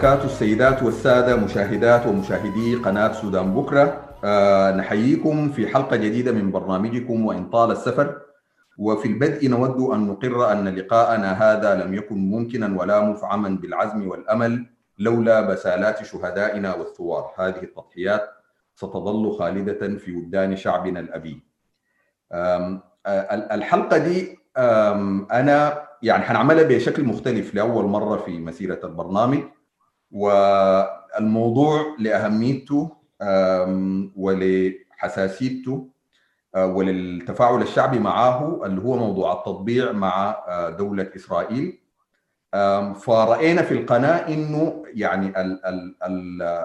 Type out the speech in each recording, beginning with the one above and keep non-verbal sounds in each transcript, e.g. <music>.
وبركاته السيدات والسادة مشاهدات ومشاهدي قناة سودان بكرة. أه نحييكم في حلقة جديدة من برنامجكم وإن طال السفر. وفي البدء نود أن نقر أن لقاءنا هذا لم يكن ممكنا ولا مفعما بالعزم والأمل لولا بسالات شهدائنا والثوار. هذه التضحيات ستظل خالدة في وجدان شعبنا الأبي. الحلقة دي أنا يعني حنعملها بشكل مختلف لأول مرة في مسيرة البرنامج. والموضوع لأهميته ولحساسيته وللتفاعل الشعبي معه اللي هو موضوع التطبيع مع دولة إسرائيل. فرأينا في القناة إنه يعني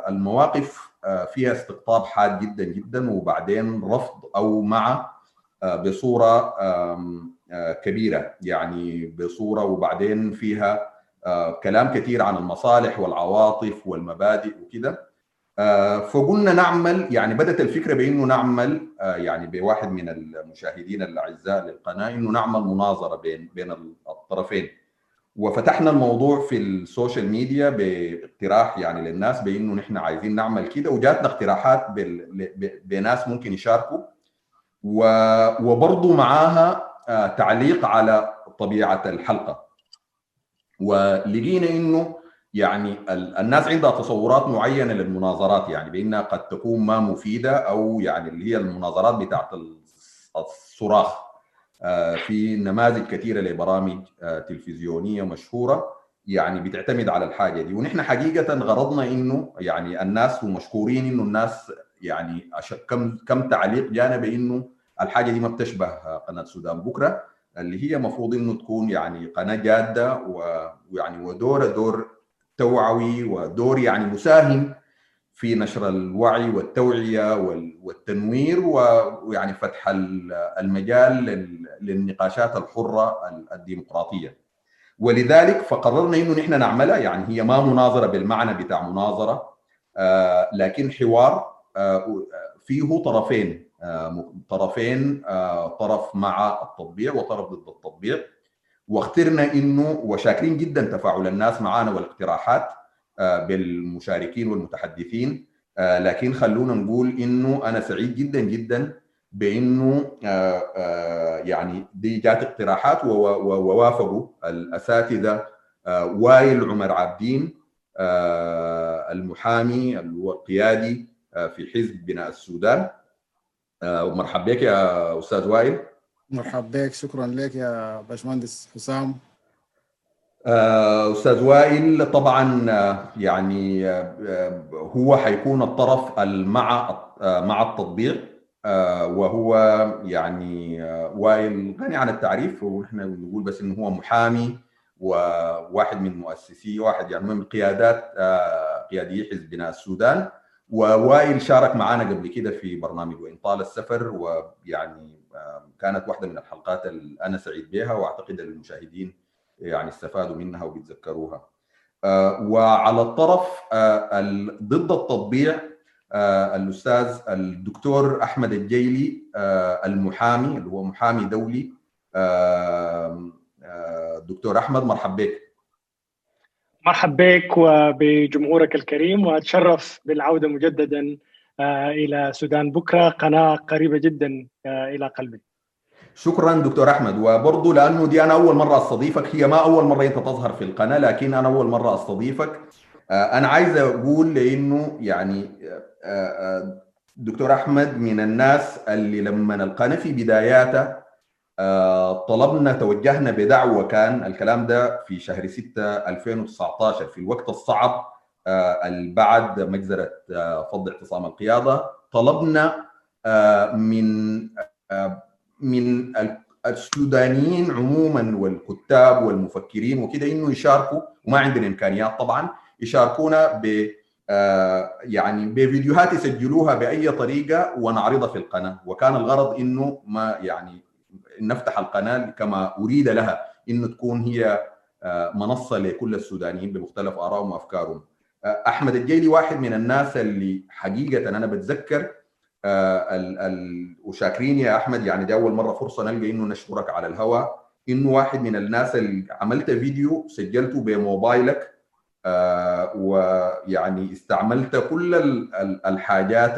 المواقف فيها استقطاب حاد جدا جدا وبعدين رفض أو مع بصورة كبيرة يعني بصورة وبعدين فيها كلام كثير عن المصالح والعواطف والمبادئ وكده. فقلنا نعمل يعني بدأت الفكرة بإنه نعمل يعني بواحد من المشاهدين الأعزاء للقناة إنه نعمل مناظرة بين بين الطرفين. وفتحنا الموضوع في السوشيال ميديا باقتراح يعني للناس بإنه نحن عايزين نعمل كده وجاتنا اقتراحات بناس ممكن يشاركوا. وبرضه معاها تعليق على طبيعة الحلقة. ولقينا إنه يعني الناس عندها تصورات معينة للمناظرات يعني بإنها قد تكون ما مفيدة أو يعني اللي هي المناظرات بتاعت الصراخ. في نماذج كثيرة لبرامج تلفزيونية مشهورة يعني بتعتمد على الحاجة دي. ونحن حقيقة غرضنا إنه يعني الناس ومشكورين إنه الناس يعني كم كم تعليق جانا بانه الحاجة دي ما بتشبه قناة سودان. بكرة اللي هي المفروض إنه تكون يعني قناة جادة ويعني ودور دور توعوي ودور يعني مساهم في نشر الوعي والتوعية والتنوير ويعني فتح المجال للنقاشات الحرة الديمقراطية. ولذلك فقررنا إنه نحن نعملها يعني هي ما مناظرة بالمعنى بتاع مناظرة لكن حوار فيه طرفين. طرفين طرف مع التطبيع وطرف ضد التطبيع واخترنا إنه وشاكرين جدا تفاعل الناس معنا والاقتراحات بالمشاركين والمتحدثين. لكن خلونا نقول إنه أنا سعيد جدا جدا بإنه يعني دي جات اقتراحات ووافقوا الأساتذة وائل عمر عابدين المحامي القيادي في حزب بناء السودان. ومرحبا بك يا أستاذ وائل. مرحبا بك شكرا لك يا باشمهندس حسام. أستاذ وائل طبعا يعني هو حيكون الطرف مع مع التطبيع وهو يعني وائل غني عن التعريف ونحن نقول بس إنه هو محامي وواحد من مؤسسي واحد يعني من قيادات قيادي حزب بناء السودان. ووائل شارك معنا قبل كده في برنامج وإن طال السفر ويعني كانت واحدة من الحلقات اللي أنا سعيد بها وأعتقد المشاهدين يعني استفادوا منها وبيتذكروها. وعلى الطرف ضد التطبيع الأستاذ الدكتور أحمد الجيلي المحامي اللي هو محامي دولي دكتور أحمد مرحب بك. مرحب بك وبجمهورك الكريم وأتشرف بالعودة مجددا إلى سودان بكرة قناة قريبة جدا إلى قلبي. شكرا دكتور أحمد وبرضه لأنه دي أنا أول مرة أستضيفك هي ما أول مرة أنت تظهر في القناة لكن أنا أول مرة أستضيفك أنا عايز أقول لأنه يعني دكتور أحمد من الناس اللي لما القناه في بداياتها طلبنا توجهنا بدعوة كان الكلام ده في شهر 6 2019 في الوقت الصعب بعد مجزرة فض اعتصام القيادة. طلبنا من من السودانيين عموما والكتاب والمفكرين وكده إنه يشاركوا وما عندنا إمكانيات طبعا يشاركونا ب يعني بفيديوهات يسجلوها بأي طريقة ونعرضها في القناة. وكان الغرض إنه ما يعني نفتح القناة كما أريد لها انه تكون هي منصة لكل السودانيين بمختلف آرائهم وأفكارهم. أحمد الجيلي واحد من الناس اللي حقيقة أنا بتذكر ال وشاكرين يا أحمد يعني دي أول مرة فرصة نلقى إنه نشكرك على الهواء إنه واحد من الناس اللي عملت فيديو سجلته بموبايلك آه ويعني استعملت كل الحاجات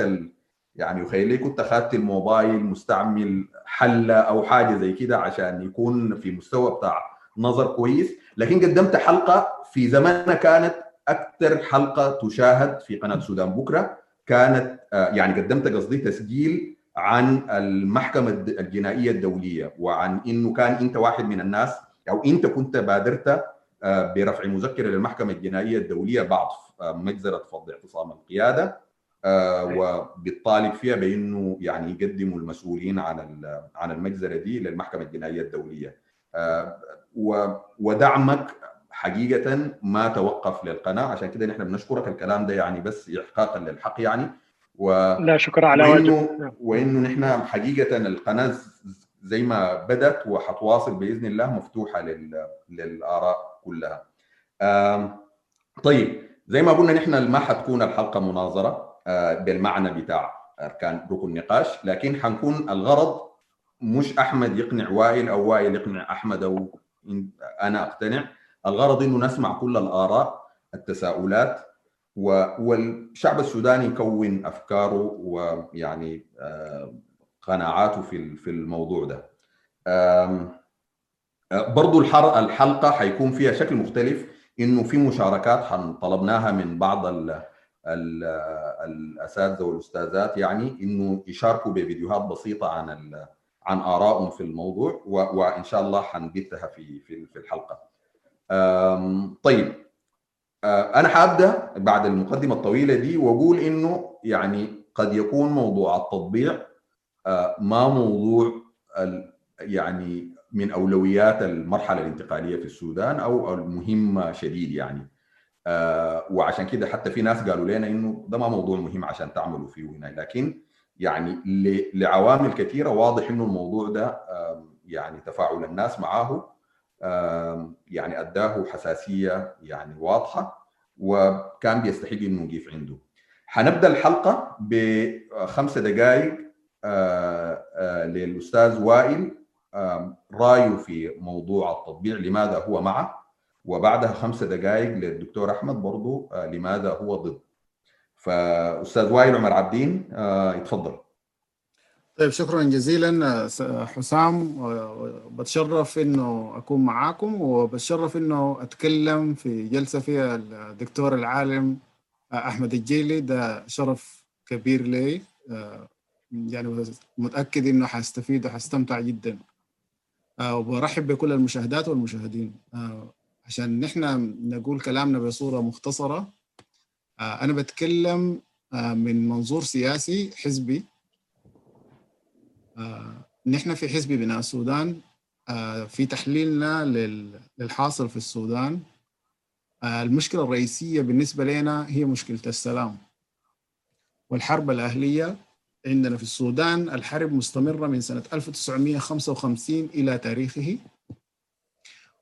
يعني وخيلي كنت اخذت الموبايل مستعمل حلة أو حاجة زي كده عشان يكون في مستوى بتاع نظر كويس لكن قدمت حلقة في زمانها كانت أكثر حلقة تشاهد في قناة سودان بكرة. كانت يعني قدمت قصدي تسجيل عن المحكمة الجنائية الدولية وعن إنه كان أنت واحد من الناس أو أنت كنت بادرت برفع مذكرة للمحكمة الجنائية الدولية بعد مجزرة فض اعتصام القيادة. وبيطالب فيها بأنه يعني يقدموا المسؤولين عن عن المجزرة دي للمحكمة الجنائية الدولية. ودعمك حقيقة ما توقف للقناة. عشان كده نحن بنشكرك. الكلام ده يعني بس احقاقا للحق يعني. و لا شكرا على وإنه وإنه نحن حقيقة القناة زي ما بدأت وحتواصل بإذن الله مفتوحة لل... للآراء كلها. طيب زي ما قلنا نحن ما حتكون الحلقة مناظرة. بالمعنى بتاع أركان ركن نقاش لكن حنكون الغرض مش أحمد يقنع وائل أو وائل يقنع أحمد أو أنا أقتنع. الغرض إنه نسمع كل الآراء التساؤلات والشعب السوداني يكون أفكاره ويعني قناعاته في في الموضوع ده. برضو الحلقة حيكون فيها شكل مختلف إنه في مشاركات طلبناها من بعض الأساتذة والأستاذات يعني إنه يشاركوا بفيديوهات بسيطة عن عن آرائهم في الموضوع وإن شاء الله حنبثها في في الحلقة. طيب أنا حأبدأ بعد المقدمة الطويلة دي وأقول إنه يعني قد يكون موضوع التطبيع ما موضوع يعني من أولويات المرحلة الانتقالية في السودان أو المهمة شديد يعني وعشان كده حتى في ناس قالوا لنا إنه ده ما موضوع مهم عشان تعملوا فيه هنا لكن يعني لعوامل كثيرة واضح إنه الموضوع ده يعني تفاعل الناس معاه يعني أداه حساسية يعني واضحة وكان بيستحق إنه نقيف عنده. حنبدأ الحلقة بخمسه دقائق للأستاذ وائل رأيه في موضوع التطبيع لماذا هو معه وبعدها خمسة دقائق للدكتور أحمد برضو لماذا هو ضد. فأستاذ وائل عمر عبدين يتفضل. طيب شكرا جزيلا حسام بتشرف إنه أكون معاكم وبتشرف إنه أتكلم في جلسة فيها الدكتور العالم أحمد الجيلي ده شرف كبير لي يعني متأكد إنه حستفيد وحستمتع جدا وبرحب بكل المشاهدات والمشاهدين عشان نحن نقول كلامنا بصورة مختصرة. أنا بتكلم من منظور سياسي حزبي. آه، نحن في حزب بناء السودان. آه، في تحليلنا للحاصل في السودان. آه، المشكلة الرئيسية بالنسبة لنا هي مشكلة السلام والحرب الأهلية عندنا في السودان. الحرب مستمرة من سنة 1955 إلى تاريخه.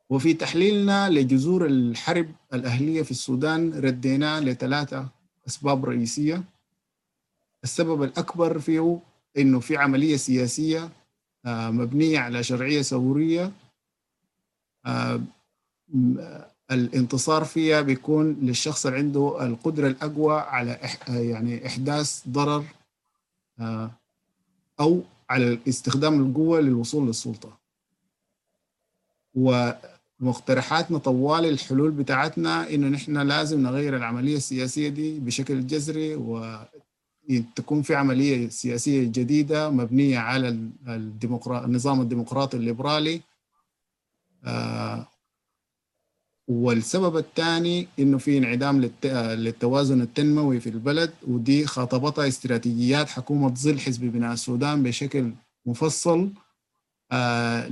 وفي تحليلنا لجذور الحرب الأهلية في السودان ردينا لثلاثة أسباب رئيسية. السبب الأكبر فيه إنه في عملية سياسية مبنية على شرعية ثورية. الانتصار فيها بيكون للشخص اللي عنده القدرة الأقوى على يعني إحداث ضرر أو على استخدام القوة للوصول للسلطة. ومقترحاتنا طوال الحلول بتاعتنا إنه نحن لازم نغير العملية السياسية دي بشكل جذري و تكون في عملية سياسية جديدة مبنية على الديمقرا... النظام الديمقراطي الليبرالي. آه والسبب الثاني إنه في انعدام للت... للتوازن التنموي في البلد ودي خاطبتها استراتيجيات حكومة ظل حزب بناء السودان بشكل مفصل آه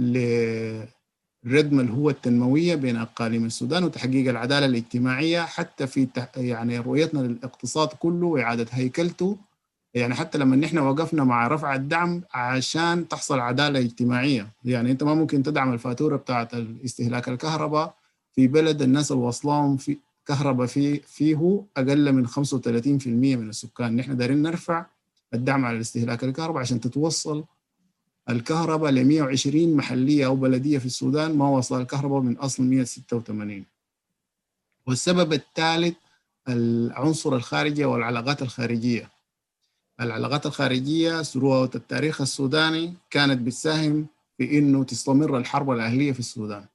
لردم الهوة التنموية بين أقاليم السودان وتحقيق العدالة الاجتماعية حتى في يعني رؤيتنا للاقتصاد كله وإعادة هيكلته. يعني حتى لما نحن وقفنا مع رفع الدعم عشان تحصل عدالة اجتماعية. يعني أنت ما ممكن تدعم الفاتورة بتاعت استهلاك الكهرباء في بلد الناس الوصلهم في كهرباء فيه فيه أقل من 35% من السكان. نحن دايرين نرفع الدعم على استهلاك الكهرباء عشان تتوصل الكهرباء ل 120 محلية أو بلدية في السودان ما وصل الكهرباء من أصل 186 والسبب الثالث العنصر الخارجي والعلاقات الخارجية. العلاقات الخارجية ثروة التاريخ السوداني كانت بتساهم في إنه تستمر الحرب الأهلية في السودان.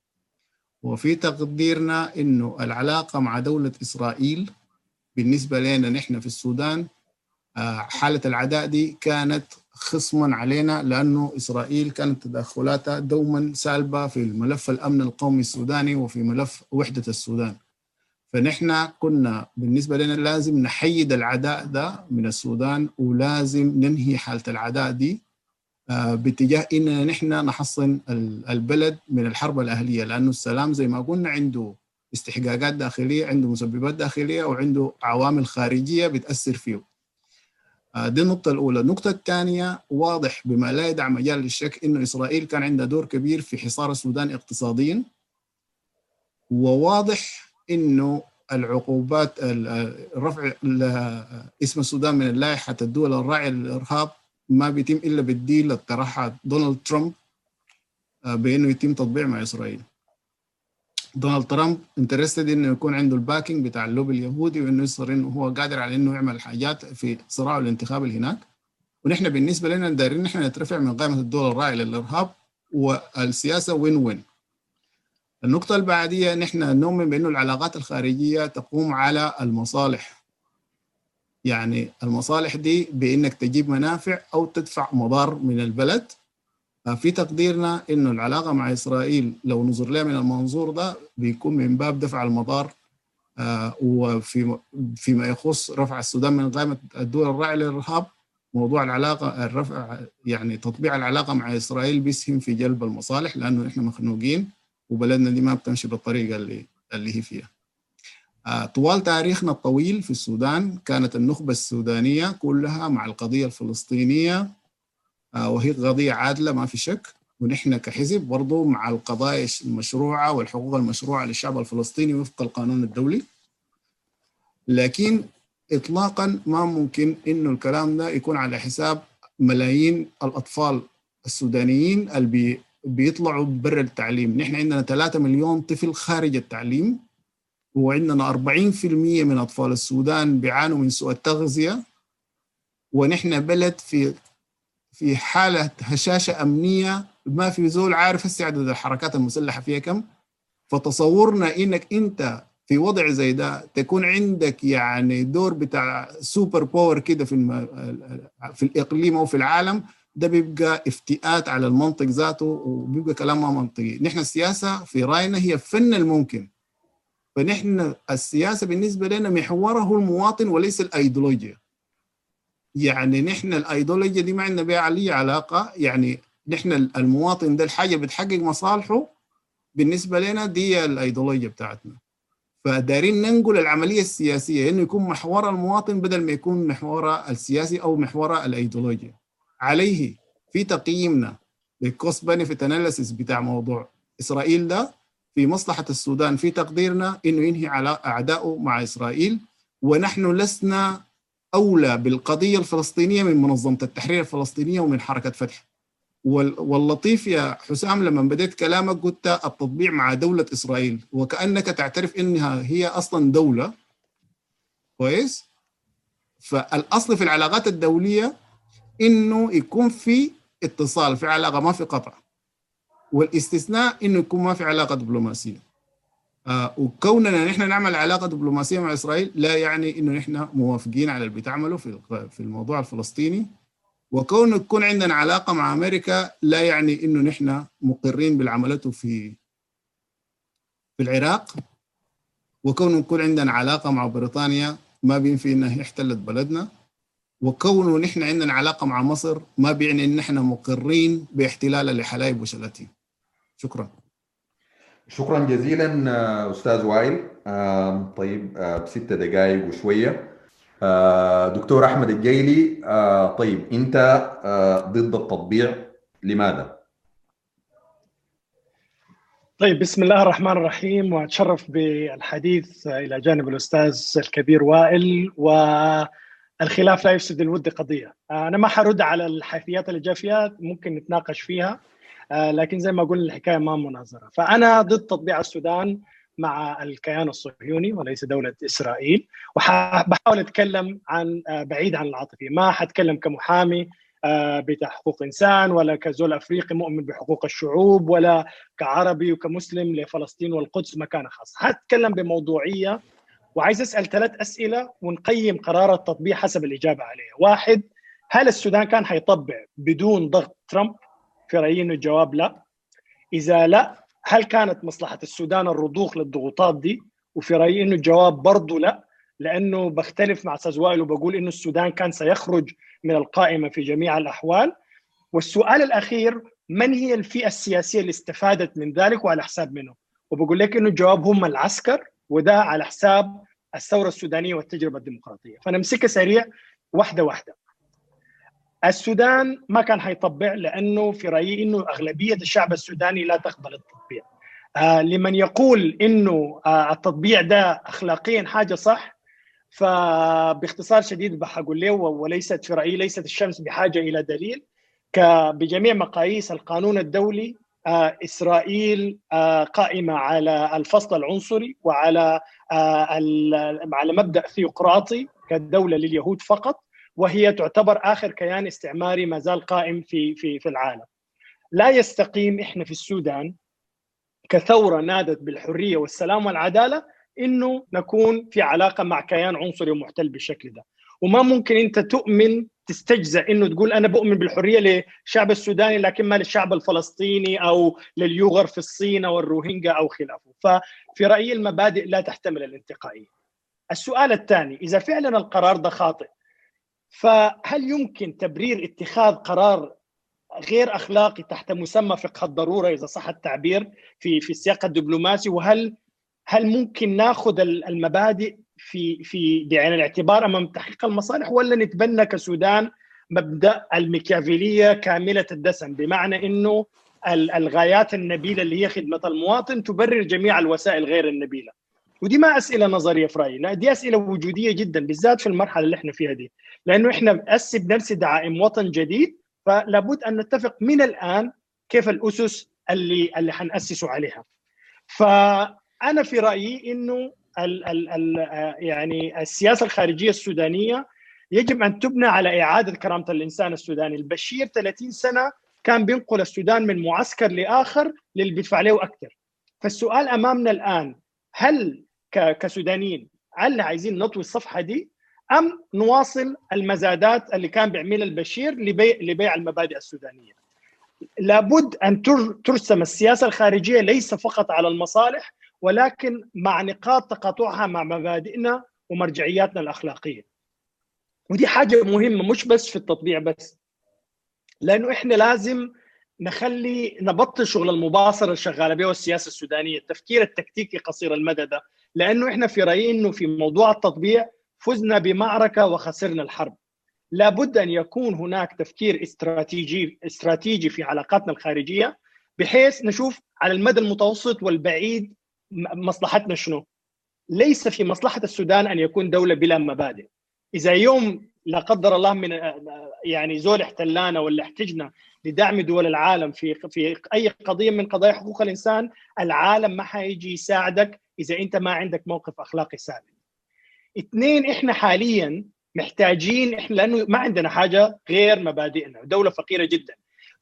وفي تقديرنا إنه العلاقة مع دولة إسرائيل بالنسبة لنا نحن في السودان حالة العداء دي كانت خصما علينا لأنه إسرائيل كانت تدخلاتها دوما سالبة في ملف الأمن القومي السوداني وفي ملف وحدة السودان. فنحن كنا بالنسبة لنا لازم نحيد العداء ده من السودان ولازم ننهي حالة العداء دي باتجاه إننا نحن نحصن البلد من الحرب الأهلية. لأنه السلام زي ما قلنا عنده استحقاقات داخلية عنده مسببات داخلية وعنده عوامل خارجية بتأثر فيه. دي النقطة الأولى، النقطة الثانية واضح بما لا يدع مجال للشك إنه إسرائيل كان عندها دور كبير في حصار السودان اقتصاديا وواضح إنه العقوبات رفع اسم السودان من لائحة الدول الراعية للإرهاب ما بيتم إلا بال deal اقترحها دونالد ترامب بإنه يتم تطبيع مع إسرائيل. دونالد ترامب interested إنه يكون عنده ال backing بتاع اللوبي اليهودي وإنه يصير إنه هو قادر على إنه يعمل حاجات في صراعه الانتخابي اللي هناك. ونحن بالنسبة لنا دايرين نحن نترفع من قائمة الدول الراعيه للارهاب والسياسة وين وين النقطة البعدية نحن نؤمن بإنه العلاقات الخارجية تقوم على المصالح. يعني المصالح دي بإنك تجيب منافع أو تدفع مضار من البلد. في تقديرنا إنه العلاقة مع إسرائيل لو نظر لها من المنظور ده بيكون من باب دفع المضار آه وفي فيما يخص رفع السودان من قائمه الدول الراعية للإرهاب موضوع العلاقة الرفع يعني تطبيع العلاقة مع إسرائيل بيسهم في جلب المصالح لأنه إحنا مخنوقين وبلدنا دي ما بتمشي بالطريقة اللي اللي هي فيها. آه طوال تاريخنا الطويل في السودان كانت النخبة السودانية كلها مع القضية الفلسطينية وهي قضية عادلة ما في شك. ونحن كحزب برضو مع القضايا المشروعة والحقوق المشروعة للشعب الفلسطيني وفق القانون الدولي. لكن إطلاقا ما ممكن إنه الكلام ده يكون على حساب ملايين الأطفال السودانيين اللي بيطلعوا برا التعليم. نحن عندنا 3 مليون طفل خارج التعليم وعندنا 40% من أطفال السودان بيعانوا من سوء التغذية. ونحن بلد في في حالة هشاشة أمنية ما في زول عارف هسه عدد الحركات المسلحة فيها كم. فتصورنا إنك أنت في وضع زي ده تكون عندك يعني دور بتاع super power كده في الم... في الإقليم أو في العالم. ده بيبقى افتئات على المنطق ذاته وبيبقى كلام ما منطقي. نحن السياسة في رأينا هي فن الممكن. فنحن السياسة بالنسبة لنا محوره المواطن وليس الأيديولوجيا. يعني نحن الأيديولوجيا دي ما عندنا بها عليه علاقة. يعني نحن المواطن ده الحاجة بتحقق مصالحه بالنسبة لنا دي الأيديولوجيا بتاعتنا. فدايرين ننقل العملية السياسية إنه يكون محور المواطن بدل ما يكون محور السياسي أو محور الأيديولوجيا. عليه في تقييمنا لل cost benefit analysis بتاع موضوع إسرائيل ده في مصلحة السودان في تقديرنا إنه ينهي على عدائه مع إسرائيل. ونحن لسنا أولى بالقضية الفلسطينية من منظمة التحرير الفلسطينية ومن حركة فتح واللطيف يا حسام لما بديت كلامك قلت التطبيع مع دولة إسرائيل وكأنك تعترف إنها هي أصلا دولة. كويس؟ فالأصل في العلاقات الدولية إنه يكون في اتصال في علاقة ما في قطع. والاستثناء إنه يكون ما في علاقة دبلوماسية. آه وكوننا نحن نعمل علاقة دبلوماسية مع إسرائيل لا يعني إنه نحن موافقين على اللي بتعمله في في الموضوع الفلسطيني. وكون يكون عندنا علاقة مع أمريكا لا يعني إنه نحن مقرين بالعملته في في العراق. وكون يكون عندنا علاقة مع بريطانيا ما بينفي إنها احتلت بلدنا. وكونه نحن عندنا علاقة مع مصر ما بيعني إن نحن مقرين باحتلالها لحلايب وشلاتين. شكرا. شكرا جزيلا أستاذ وائل. طيب بست دقائق وشوية. دكتور أحمد الجيلي طيب أنت ضد التطبيع لماذا؟ طيب بسم الله الرحمن الرحيم وأتشرف بالحديث إلى جانب الأستاذ الكبير وائل و الخلاف لا يفسد الود قضية. أنا ما حرد على الحيثيات اللي جاء فيها ممكن نتناقش فيها. لكن زي ما قلنا الحكاية ما مناظرة. فأنا ضد تطبيع السودان مع الكيان الصهيوني وليس دولة إسرائيل. وبحاول أتكلم عن بعيد عن العاطفه ما حتكلم كمحامي بتاع حقوق إنسان ولا كزول أفريقي مؤمن بحقوق الشعوب ولا كعربي وكمسلم لفلسطين والقدس مكانه خاص. حتكلم بموضوعية وعايز أسأل ثلاث أسئلة ونقيم قرار التطبيع حسب الإجابة عليها. واحد هل السودان كان حيطبع بدون ضغط ترامب؟ في رايي انه الجواب لا. إذا لا هل كانت مصلحة السودان الرضوخ للضغوطات دي؟ وفي رايي انه الجواب برضه لا لأنه بختلف مع أستاذ وائل وبقول إنه السودان كان سيخرج من القائمة في جميع الأحوال. والسؤال الأخير من هي الفئة السياسية اللي استفادت من ذلك وعلى حساب منه وبقول لك إنه الجواب هم العسكر وده على حساب الثورة السودانية والتجربة الديمقراطية. فنمسكها سريع واحدة واحدة. السودان ما كان حيطبع لأنه في رأيي إنه أغلبية الشعب السوداني لا تقبل التطبيع. آه لمن يقول إنه آه التطبيع ده اخلاقيا حاجة صح فباختصار شديد بحقول له وليست في رأيي ليست الشمس بحاجة إلى دليل. بجميع مقاييس القانون الدولي آه إسرائيل آه قائمة على الفصل العنصري وعلى آه على مبدأ ثيوقراطي كدولة لليهود فقط. وهي تعتبر آخر كيان استعماري ما زال قائم في في في العالم. لا يستقيم إحنا في السودان كثورة نادت بالحرية والسلام والعدالة إنه نكون في علاقة مع كيان عنصري ومحتل بالشكل ده. وما ممكن أنت تؤمن تستجزأ إنه تقول أنا بؤمن بالحرية للشعب السوداني لكن ما للشعب الفلسطيني أو لليوغر في الصين أو الروهينجا أو خلافه. ففي رأيي المبادئ لا تحتمل الانتقائية. السؤال الثاني إذا فعلا القرار ده خاطئ فهل يمكن تبرير اتخاذ قرار غير أخلاقي تحت مسمى فقه الضرورة إذا صح التعبير في في السياق الدبلوماسي؟ وهل هل ممكن ناخذ المبادئ في في بعين الاعتبار أمام تحقيق المصالح ولا نتبنى كسودان مبدأ الميكافيلية كاملة الدسم؟ بمعنى إنه الغايات النبيلة اللي هي خدمة المواطن تبرر جميع الوسائل غير النبيلة. ودي ما أسئلة نظرية في رأيي لا دي أسئلة وجودية جدا بالذات في المرحلة اللي إحنا فيها دي. لأنه إحنا بنأسس بنفس دعائم وطن جديد فلابد أن نتفق من الآن كيف الأسس اللي اللي حنأسسوا عليها. فأنا في رأيي إنه ال ال ال يعني السياسة الخارجية السودانية يجب أن تبنى على إعادة كرامة الإنسان السوداني، البشير 30 سنة كان بينقل السودان من معسكر لآخر للي بيدفع له أكثر. فالسؤال أمامنا الآن هل كسودانيين هل عايزين نطوي الصفحة دي؟ أم نواصل المزادات اللي كان بيعملها البشير لبيع لبيع المبادئ السودانية؟ لابد أن ترسم السياسة الخارجية ليس فقط على المصالح ولكن مع نقاط تقاطعها مع مبادئنا ومرجعياتنا الأخلاقية. ودي حاجة مهمة مش بس في التطبيع بس. لأنه إحنا لازم نخلي نبطل شغل المباصرة اللي شغالة به السياسة السودانية، التفكير التكتيكي قصير المدى ده، لأنه إحنا في رأيي إنه في موضوع التطبيع فزنا بمعركة وخسرنا الحرب. لابد أن يكون هناك تفكير استراتيجي استراتيجي في علاقاتنا الخارجية بحيث نشوف على المدى المتوسط والبعيد مصلحتنا شنو؟ ليس في مصلحة السودان أن يكون دولة بلا مبادئ. إذا يوم لا قدر الله من يعني زول احتلانا ولا احتجنا لدعم دول العالم في في أي قضية من قضايا حقوق الإنسان، العالم ما حيجي يساعدك إذا أنت ما عندك موقف أخلاقي ثابت. اثنين إحنا حاليا محتاجين إحنا لأنه ما عندنا حاجة غير مبادئنا، دولة فقيرة جدا.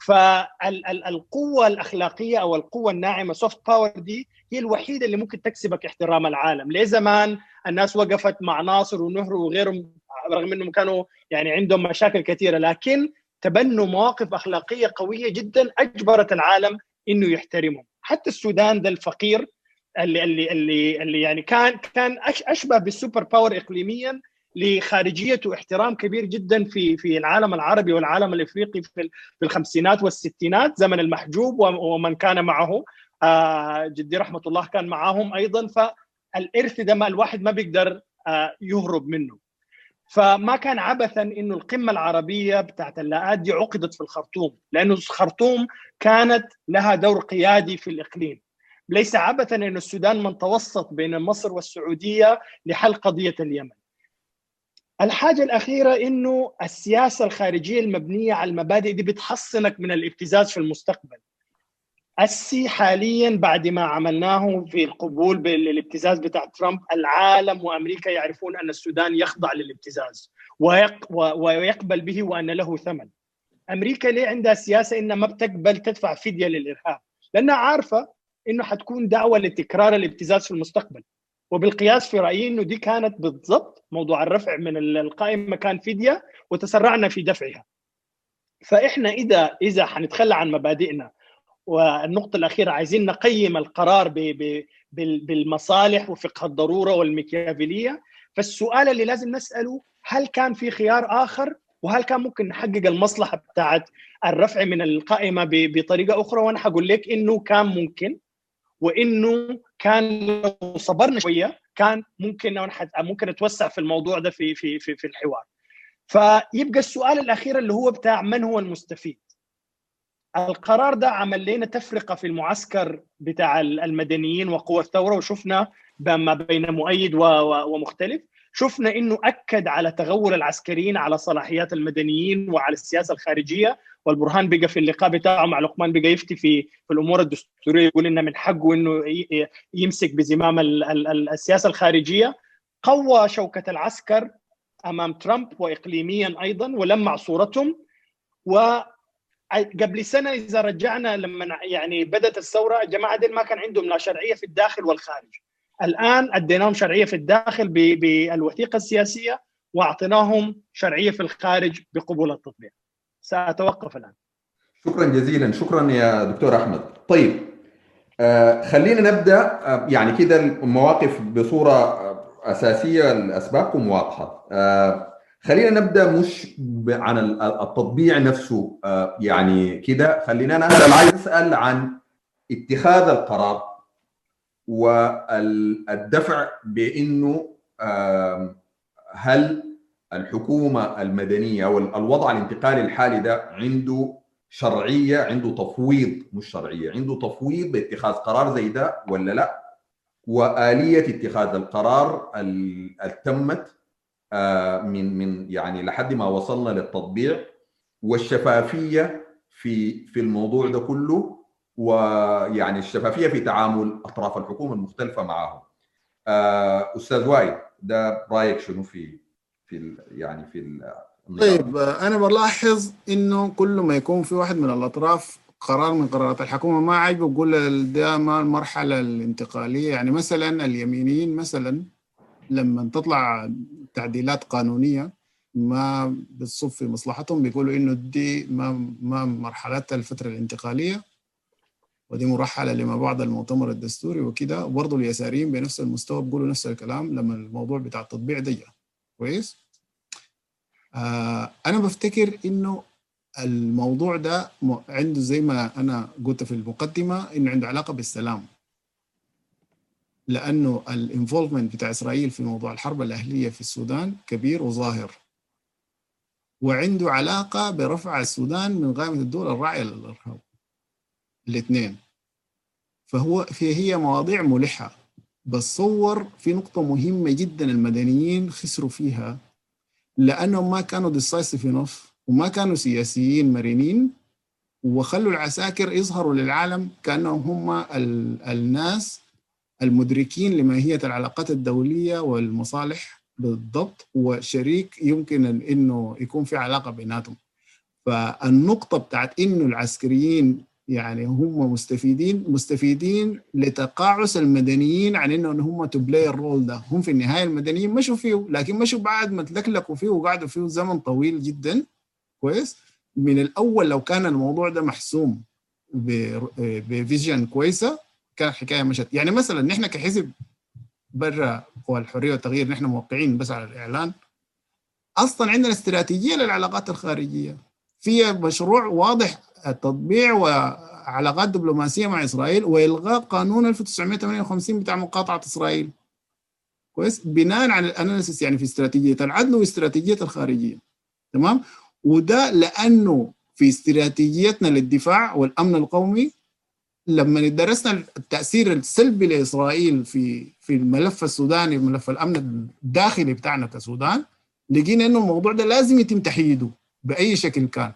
فالقوه الأخلاقية أو القوة الناعمة soft power دي هي الوحيدة اللي ممكن تكسبك احترام العالم، ليه زمان الناس وقفت مع ناصر ونهرو وغيرهم رغم إنهم كانوا يعني عندهم مشاكل كثيرة لكن تبنوا مواقف أخلاقية قوية جدا أجبرت العالم إنه يحترمهم، حتى السودان ده الفقير اللي اللي اللي, اللي يعني كان كان أشبه بالسوبر باور اقليميا لخارجيته احترام كبير جدا في في العالم العربي والعالم الإفريقي في في الخمسينات والستينات زمن المحجوب ومن كان معه. آه جدي رحمة الله كان معاهم أيضا. فالإرث ده ما الواحد ما بيقدر آه يهرب منه. فما كان عبثا إنه القمة العربية بتاعت اللاءات دي عقدت في الخرطوم لأنه الخرطوم كانت لها دور قيادي في الإقليم. ليس عبثا أن السودان من توسط بين مصر والسعودية لحل قضية اليمن الحاجة الأخيرة إنه السياسة الخارجية المبنية على المبادئ دي بتحصنك من الابتزاز في المستقبل السي حاليا بعد ما عملناه في القبول بالابتزاز بتاع ترامب العالم وأمريكا يعرفون أن السودان يخضع للابتزاز ويقبل به وأن له ثمن. أمريكا ليه عندها سياسة إنها ما بتقبل تدفع فدية للإرهاب؟ لأنها عارفة إنه حتكون دعوة لتكرار الابتزاز في المستقبل. وبالقياس في رأيي إنه دي كانت بالضبط موضوع الرفع من القائمه كان فديه وتسرعنا في دفعها. فإحنا اذا إذا حنتخلى عن مبادئنا والنقطة الأخيرة عايزين نقيم القرار بالمصالح وفقه الضرورة والميكيافيلية فالسؤال اللي لازم نسأله هل كان في خيار آخر وهل كان ممكن نحقق المصلحة بتاعت الرفع من القائمة بطريقة أخرى وأنا حقول لك إنه كان ممكن وإنه كان لو صبرنا شوية كان ممكن ممكن نتوسع في الموضوع ده في في في, في الحوار. فيبقى السؤال الأخير اللي هو بتاع من هو المستفيد؟ القرار ده عمل لنا تفرقة في المعسكر بتاع المدنيين وقوى الثورة وشفنا ما بين مؤيد ومختلف. شفنا إنه أكد على تغول العسكريين على صلاحيات المدنيين وعلى السياسة الخارجية. والبرهان بقى في اللقاء بتاعه مع لقمان بقى يفتي في في الأمور الدستورية يقول إنه من حقه إنه يمسك بزمام السياسة الخارجية. قوى شوكة العسكر أمام ترامب واقليميا أيضا ولمع صورتهم. و قبل سنة إذا رجعنا لما يعني بدأت الثورة الجماعه دي ما كان عندهم لا شرعية في الداخل والخارج. الآن أديناهم شرعية في الداخل بالوثيقة السياسية وأعطيناهم شرعية في الخارج بقبول التطبيق. سأتوقف الآن. شكرا جزيلا. شكرا يا دكتور أحمد. طيب آه خلينا نبدأ آه يعني كده المواقف بصورة أساسية لاسبابكم واضحه آه خلينا نبدأ مش عن التطبيع نفسه. يعني كده خلينا أنا عايز أسأل عن اتخاذ القرار والدفع بإنه هل الحكومة المدنية أو الوضع الانتقالي الحالي ده عنده شرعية عنده تفويض مش شرعية عنده تفويض باتخاذ قرار زي ده ولا لا وآلية اتخاذ القرار اللي تمت من من يعني لحد ما وصلنا للتطبيع والشفافية في في الموضوع ده كله ويعني الشفافية في تعامل أطراف الحكومة المختلفة معهم. أستاذ وائل ده رأيك شنو في في يعني في طيب أنا بلاحظ إنه كل ما يكون في واحد من الأطراف قرار من قرارات الحكومة ما عاجبه يقول ده ما المرحلة الانتقالية. يعني مثلا اليمينيين مثلا لما تطلع تعديلات قانونية ما بتصب في مصلحتهم بيقولوا إنه دي ما ما مرحله الفترة الانتقالية ودي مرحلة لما بعد المؤتمر الدستوري وكده. وبرضه اليساريين بنفس المستوى بيقولوا نفس الكلام لما الموضوع بتاع التطبيع ضيق كويس. آه أنا بفتكر إنه الموضوع ده عنده زي ما أنا قلت في المقدمة إنه عنده علاقة بالسلام. لأنه الإنفولفمنت بتاع إسرائيل في موضوع الحرب الأهلية في السودان كبير وظاهر. وعنده علاقة برفع السودان من قائمه الدول الراعية للإرهاب. الاثنين. فهو في هي مواضيع ملحة. بتصور في نقطة مهمة جدا المدنيين خسروا فيها لأنهم ما كانوا decisive enough وما كانوا سياسيين مرنين وخلوا العساكر يظهروا للعالم كأنهم هم الناس المدركين لماهية العلاقات الدولية والمصالح بالضبط وشريك يمكن إنه يكون في علاقة بيناتهم. فالنقطة بتاعت إنه العسكريين يعني هم مستفيدين مستفيدين لتقاعس المدنيين عن إنه هم to play ال role ده. هم في النهاية المدنيين مشوا فيه لكن مشوا بعد ما تلكلكوا فيه وقعدوا فيه زمن طويل جدا. كويس؟ من الأول لو كان الموضوع ده محسوم ب vision كويسة كان الحكاية مشت. يعني مثلا نحن كحزب برا قوى الحريه والتغيير نحن موقعين بس على الإعلان. أصلا عندنا استراتيجية للعلاقات الخارجية. في مشروع واضح التطبيع وعلاقات دبلوماسية مع إسرائيل وإلغاء قانون 1958 بتاع مقاطعة إسرائيل. كويس؟ بناء على ال analysis يعني في استراتيجية العدل واستراتيجية الخارجية. تمام؟ وده لأنه في استراتيجيتنا للدفاع والأمن القومي لما درسنا التأثير السلبي لإسرائيل في في الملف السوداني ملف الأمن الداخلي بتاعنا كسودان لقينا إنه الموضوع ده لازم يتم تحييده بأي شكل كان.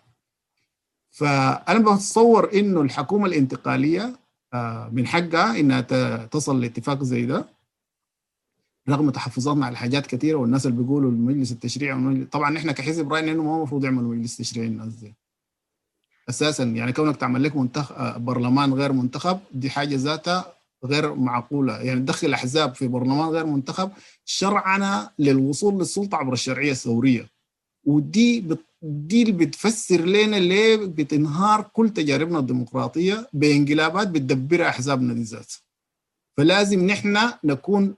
فأنا بتصور إنه الحكومة الانتقالية آه، من حقها إنها تصل لاتفاق زي ده رغم تحفظاتنا على حاجات كثيره والناس اللي بيقولوا المجلس التشريعي طبعا إحنا كحزب راينا إنه ما المفروض يعملوا مجلس تشريعي الناس دي. أساسا يعني كونك تعمل لك منتخب آه، برلمان غير منتخب دي حاجة ذاتها غير معقولة. يعني تدخل أحزاب في برلمان غير منتخب شرعنا للوصول للسلطة عبر الشرعية الثورية. ودي دي اللي بتفسر لنا ليه بتنهار كل تجاربنا الديمقراطية بانقلابات بتدبرها أحزابنا دي ذات فلازم نحن نكون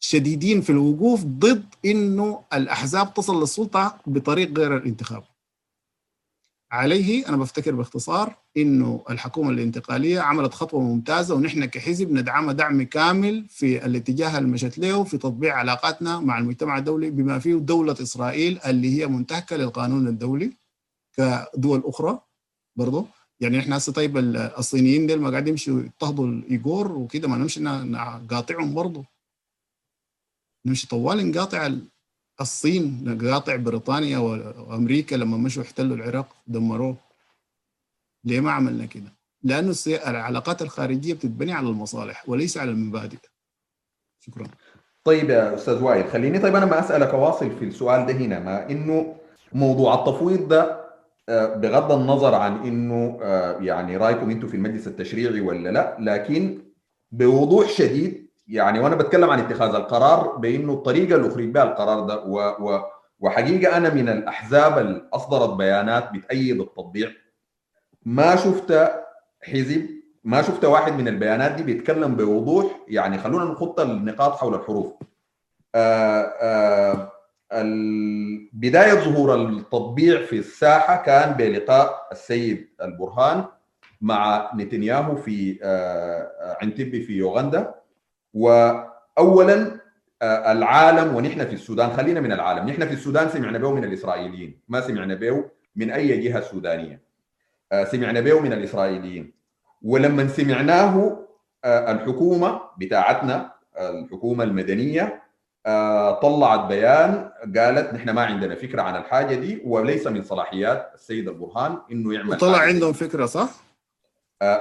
شديدين في الوقوف ضد إنه الأحزاب تصل للسلطة بطريق غير الانتخاب. عليه أنا بفتكر باختصار إنه الحكومة الانتقالية عملت خطوة ممتازة ونحن كحزب ندعمها دعم كامل في الاتجاه اللي مشت له في تطبيع علاقاتنا مع المجتمع الدولي بما فيه دولة إسرائيل اللي هي منتهكة للقانون الدولي كدول أخرى برضه يعني إحنا هسه طيب الصينيين دول ما قاعدين يمشوا يضطهدوا الايجور وكده ما نمشي نقاطعهم برضه نمشي طوال نقاطع الصين قاطع بريطانيا وأمريكا لما مشوا احتلوا العراق دمروه. ليه ما عملنا كده؟ لأنه العلاقات الخارجية بتتبني على المصالح وليس على المبادئ. شكرا. طيب يا أستاذ وائل خليني طيب أنا ما أسألك اواصل في السؤال ده هنا ما إنه موضوع التفويض ده آه، بغض النظر عن إنه آه، يعني رأيكم أنتم في المجلس التشريعي ولا لا لكن بوضوح شديد يعني وأنا بتكلم عن اتخاذ القرار بإنه الطريقة اللي أخرج بها القرار ده و و وحقيقة أنا من الأحزاب اللي أصدرت بيانات بتأيد التطبيع. ما شفت حزب ما شفت واحد من البيانات دي بيتكلم بوضوح يعني خلونا نخط النقاط حول الحروف. آآ آآ بداية ظهور التطبيع في الساحة كان بلقاء السيد البرهان مع نتنياهو في عنتبي في يوغندا. واولا آه، العالم ونحن في السودان خلينا من العالم. نحن في السودان سمعنا به من الإسرائيليين ما سمعنا به من أي جهة سودانية. آه، سمعنا به من الإسرائيليين. ولما سمعناه آه، الحكومة بتاعتنا الحكومة المدنية طلعت بيان قالت نحن ما عندنا فكرة عن الحاجة دي وليس من صلاحيات السيد البرهان إنه يعمل وطلع عندهم فكرة صح؟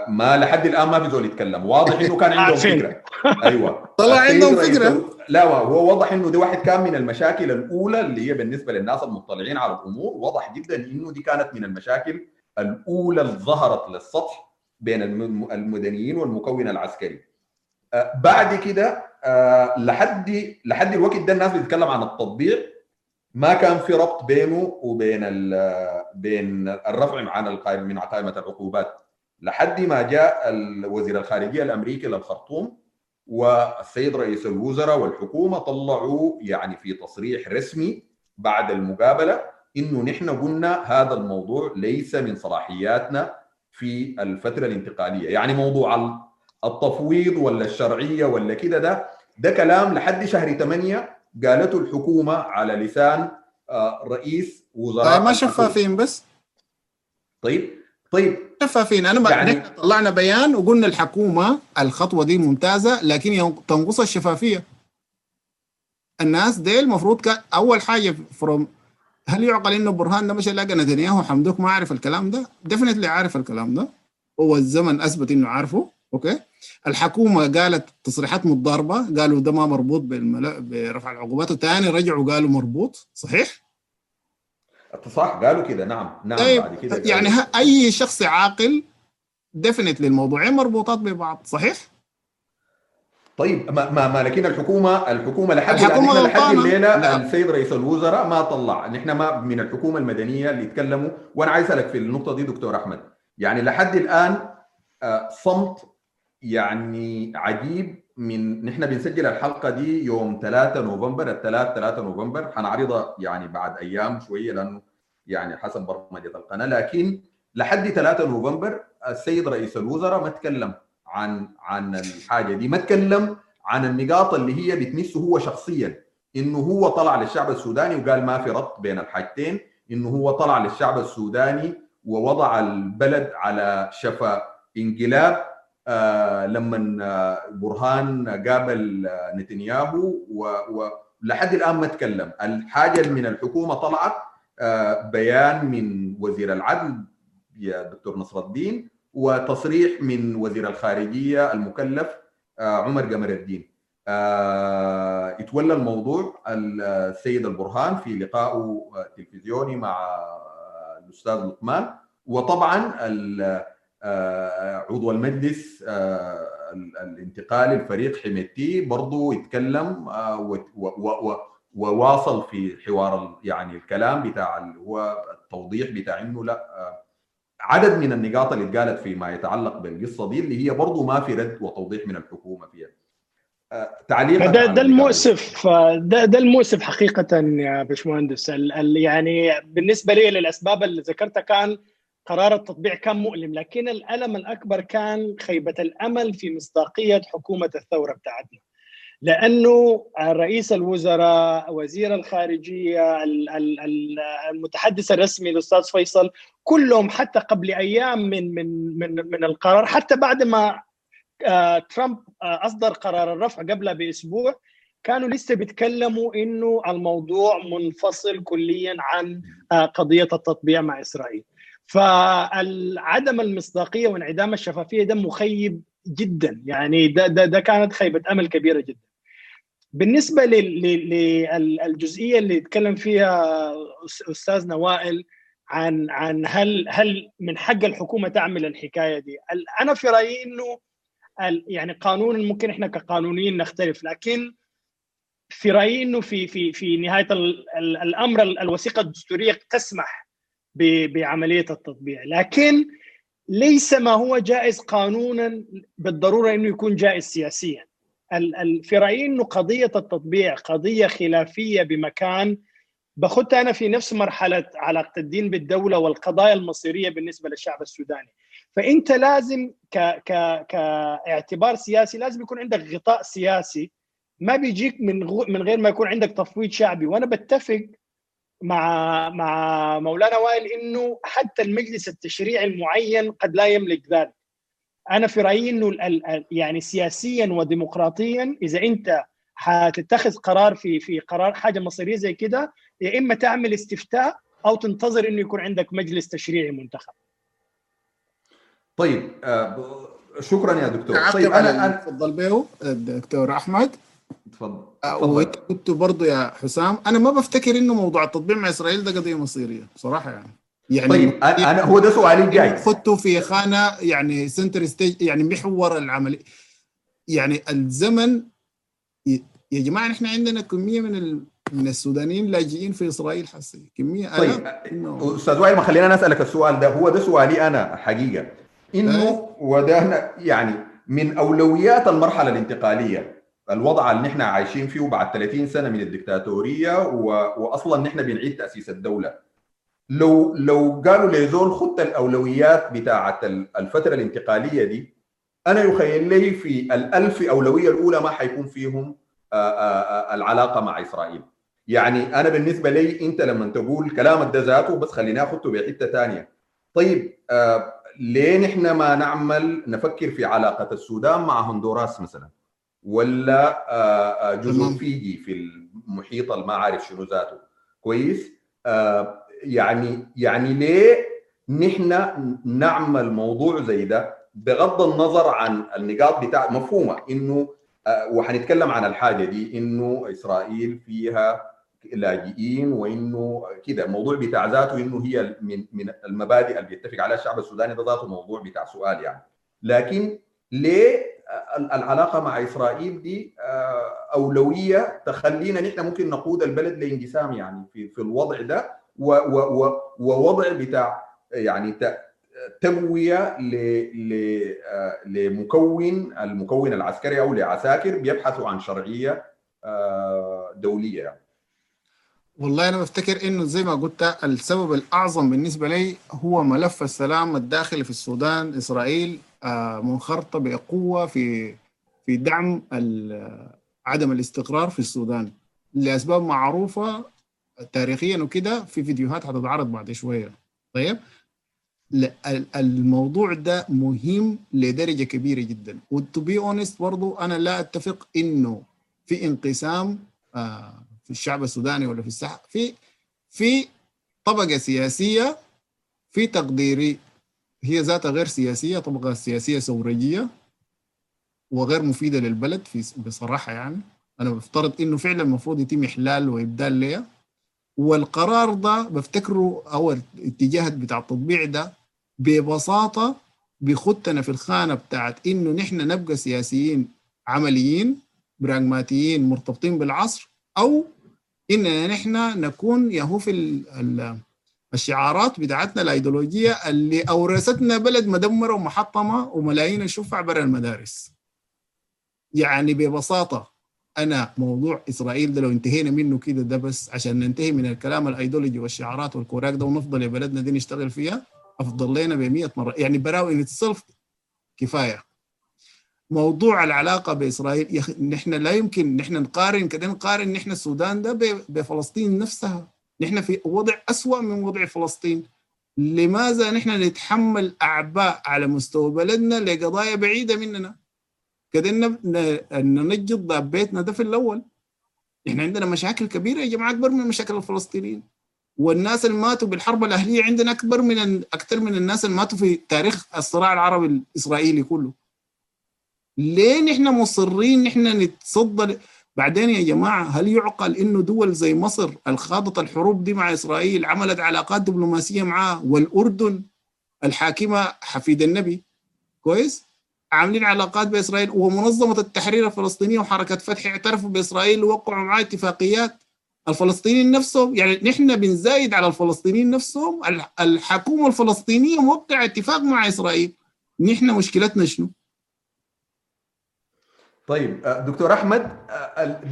ما لحد الآن ما في زول يتكلم. واضح إنه كان عندهم فكرة. <laughs> أيوه. طلع عندهم فكرة. لا هو واضح إنه دي واحد كان من المشاكل الأولى اللي هي بالنسبة للناس المطلعين على الأمور. واضح جدا إنه دي كانت من المشاكل الأولى اللي ظهرت للسطح بين المدنيين والمكون العسكري. آه، بعد كده آه، لحد لحد الوقت ده الناس بتتكلم عن التطبيع ما كان في ربط بينه وبين بين الرفع عن القائمه من قائمه العقوبات. لحد ما جاء وزير الخارجية الأمريكي للخرطوم والسيد رئيس الوزراء والحكومة طلعوا يعني في تصريح رسمي بعد المقابلة إنه نحن قلنا هذا الموضوع ليس من صلاحياتنا في الفترة الانتقالية. يعني موضوع التفويض ولا الشرعية ولا كده ده ده كلام لحد شهر 8 قالته الحكومة على لسان آه، رئيس وزراء طيب ما شفافين بس؟ طيب طيب. شفافين أنا يعني طلعنا بيان وقلنا الحكومة الخطوة دي ممتازة لكن تنقص الشفافية. الناس دي المفروض كان أول حاجة from هل يعقل إنه برهان ده مش لقى نتنياهو؟ حمدوك ما عارف الكلام ده؟ definitely عارف الكلام ده. هو الزمن أثبت إنه عارفه. أوكي. الحكومة قالت تصريحات متضاربة قالوا ده ما مربوط بالملا... برفع العقوبات. وثاني رجعوا قالوا مربوط. صحيح؟ صح؟ قالوا كده. نعم. نعم طيب بعد كده يعني أي شخص عاقل definitely الموضوعين مربوطات ببعض صحيح؟ طيب ما ما, ما لكن الحكومة؟ الحكومة لحد الحكومة لحد الليلة نعم. السيد رئيس الوزراء ما طلع. نحن ما من الحكومة المدنية اللي يتكلموا. وأنا عايز أسألك في النقطة دي دكتور أحمد. يعني لحد الآن آه، صمت يعني عجيب من نحن بنسجل الحلقة دي يوم 3 نوفمبر الثلاث 3 نوفمبر. حنعرضها يعني بعد أيام شوية لأنه يعني حسب برمجة القناة. لكن لحد 3 نوفمبر السيد رئيس الوزراء ما تكلم عن عن الحاجة دي. ما تكلم عن النقاط اللي هي بتمسه هو شخصيا. إنه هو طلع للشعب السوداني وقال ما في ربط بين الحاجتين. إنه هو طلع للشعب السوداني ووضع البلد على شفا انقلاب. لما آه، برهان قابل آه، نتنياهو لحد الآن ما تكلم. الحاجة من الحكومة طلعت بيان من وزير العدل يا دكتور نصر الدين وتصريح من وزير الخارجية المكلف عمر قمر الدين. اتولى الموضوع. السيد البرهان في لقائه التلفزيوني مع الأستاذ لقمان. وطبعا عضو المجلس الانتقالي الفريق حميتي برضه يتكلم وواصل في حوار يعني الكلام بتاع هو التوضيح بتاع إنه لا عدد من النقاط اللي اتقالت فيما يتعلق بالقصة دي اللي هي برضه ما في رد وتوضيح من الحكومة فيها. تعليق ده, ده المؤسف ده, ده المؤسف حقيقة يا باشمهندس. يعني بالنسبة لي للأسباب اللي ذكرتها كان قرار التطبيع كان مؤلم لكن الألم الأكبر كان خيبة الأمل في مصداقية حكومة الثورة بتاعتنا. لأنه رئيس الوزراء وزير الخارجية المتحدث الرسمي الأستاذ فيصل كلهم حتى قبل أيام من من من من القرار حتى بعد ما ترامب أصدر قرار الرفع قبلها بأسبوع كانوا لسه بيتكلموا إنه الموضوع منفصل كليا عن قضية التطبيع مع إسرائيل. فعدم المصداقية وانعدام الشفافية ده مخيب جدا. يعني ده ده ده كانت خيبة أمل كبيرة جدا. بالنسبة للجزئيه اللي يتكلم فيها استاذنا وائل عن عن هل هل من حق الحكومة تعمل الحكاية دي؟ أنا في رأيي إنه يعني قانونا ممكن إحنا كقانونيين نختلف لكن في رأيي إنه في في في نهاية الأمر الوثيقة الدستورية تسمح بعملية التطبيع. لكن ليس ما هو جائز قانونا بالضرورة إنه يكون جائز سياسيا. في رايي إنه قضية التطبيع قضية خلافية بمكان بخدها أنا في نفس مرحلة علاقة الدين بالدولة والقضايا المصيرية بالنسبة للشعب السوداني. فإنت لازم ك ك كاعتبار سياسي لازم يكون عندك غطاء سياسي. ما بيجيك من من غير ما يكون عندك تفويض شعبي. وأنا بتفق مع مع مولانا وائل إنه حتى المجلس التشريعي المعين قد لا يملك ذلك. أنا في رأيي إنه يعني سياسيا وديمقراطيا إذا أنت حتتخذ قرار في في قرار حاجة مصيرية زي كده يا إما تعمل استفتاء أو تنتظر إنه يكون عندك مجلس تشريعي منتخب. طيب آه شكرا يا دكتور. طيب أنا أنا تفضل بيه الدكتور أحمد. تفضل وانت كنت برضه يا حسام أنا ما بفتكر إنه موضوع التطبيع مع إسرائيل ده قضية مصيرية بصراحة يعني. يعني طيب أنا هو ده سؤالي الجاي. خدته في خانة يعني center stage يعني محور العملية يعني الزمن يا جماعة نحن عندنا كمية من ال... من السودانيين لاجئين في إسرائيل حسي. كمية طيب. أستاذ وائل ما خلينا نسألك السؤال ده. هو ده سؤالي أنا حقيقة. إنه وده يعني من أولويات المرحلة الانتقالية. الوضع اللي نحن عايشين فيه بعد 30 سنة من الدكتاتورية و... واصلا نحن بنعيد تأسيس الدولة. لو لو قالوا لزول خط الأولويات بتاعة الفترة الانتقالية دي أنا يخيل لي في الألف أولوية الأولى ما حيكون فيهم العلاقة مع إسرائيل. يعني أنا بالنسبة لي أنت لما تقول كلامك ده ذاته بس خليني اخذه بحتة ثانية طيب ليه نحن ما نعمل نفكر في علاقة السودان مع هندوراس مثلا؟ ولا آه جزر فيجي في المحيط ما عارف شنو ذاته. كويس؟ آه يعني يعني ليه نحن نعمل موضوع زي ده؟ بغض النظر عن النقاط بتاع مفهومة إنه وحنتكلم عن الحاجة دي إنه إسرائيل فيها لاجئين وإنه كده الموضوع بتاع ذاته إنه هي من من المبادئ اللي بيتفق عليها الشعب السوداني ده ذاته موضوع بتاع سؤال يعني. لكن ليه العلاقه مع إسرائيل دي أولوية تخلينا نحن ممكن نقود البلد لانقسام يعني في في الوضع ده ووضع بتاع يعني تقويه لمكون المكون العسكري أو لعساكر بيبحثوا عن شرعية دولية يعني. والله أنا بفتكر إنه زي ما قلت السبب الأعظم بالنسبة لي هو ملف السلام الداخلي في السودان إسرائيل منخرطة بقوة في في دعم عدم الاستقرار في السودان. لأسباب معروفة تاريخيا وكده في فيديوهات هتتعرض بعد شوية. طيب؟ الموضوع ده مهم لدرجة كبيرة جدا. و to be honest برضه أنا لا أتفق إنه في انقسام آه، في الشعب السوداني ولا في الساحة في في طبقة سياسية في تقديري هي ذاتها غير سياسية طبقة سياسية ثورية وغير مفيدة للبلد في بصراحة يعني. أنا بفترض إنه فعلا المفروض يتم إحلال وإبدال ليها. والقرار ده بفتكره أو الاتجاه بتاع التطبيع ده ببساطة بيخدنا في الخانة بتاعت إنه نحن نبقى سياسيين عمليين براغماتيين مرتبطين بالعصر أو اننا نحن نكون يهو في الشعارات بتاعتنا الأيديولوجية اللي أورثتنا بلد مدمرة ومحطمة وملايين الشفع برا المدارس. يعني ببساطة أنا موضوع إسرائيل ده لو انتهينا منه كده ده بس عشان ننتهي من الكلام الأيديولوجي والشعارات والكوراك ده ونفضل يا بلدنا دي نشتغل فيها أفضل لنا ب 100 مرة يعني براوي السلف كفاية موضوع العلاقة بإسرائيل يخ... نحن لا يمكن نحن نقارن كده نقارن نحن السودان ده ب... بفلسطين نفسها. نحن في وضع أسوأ من وضع فلسطين. لماذا نحن نتحمل أعباء على مستوى بلدنا لقضايا بعيدة مننا؟ كده ننجد بيتنا ده في الأول. إحنا عندنا مشاكل كبيرة يا جماعة أكبر من مشاكل الفلسطينيين. والناس اللي ماتوا بالحرب الأهلية عندنا أكبر من أكثر من الناس اللي ماتوا في تاريخ الصراع العربي الإسرائيلي كله. ليه نحن مصرين نحن نتصدى بعدين يا جماعة هل يعقل إنه دول زي مصر الخاضت الحروب دي مع إسرائيل عملت علاقات دبلوماسية معاه والأردن الحاكمة حفيد النبي؟ كويس؟ عاملين علاقات بإسرائيل ومنظمة التحرير الفلسطينية وحركة فتح اعترفوا بإسرائيل ووقعوا معاه اتفاقيات. الفلسطينيين نفسهم يعني نحن بنزايد على الفلسطينيين نفسهم الحكومة الفلسطينية موقع اتفاق مع إسرائيل. نحن مشكلتنا شنو؟ طيب دكتور أحمد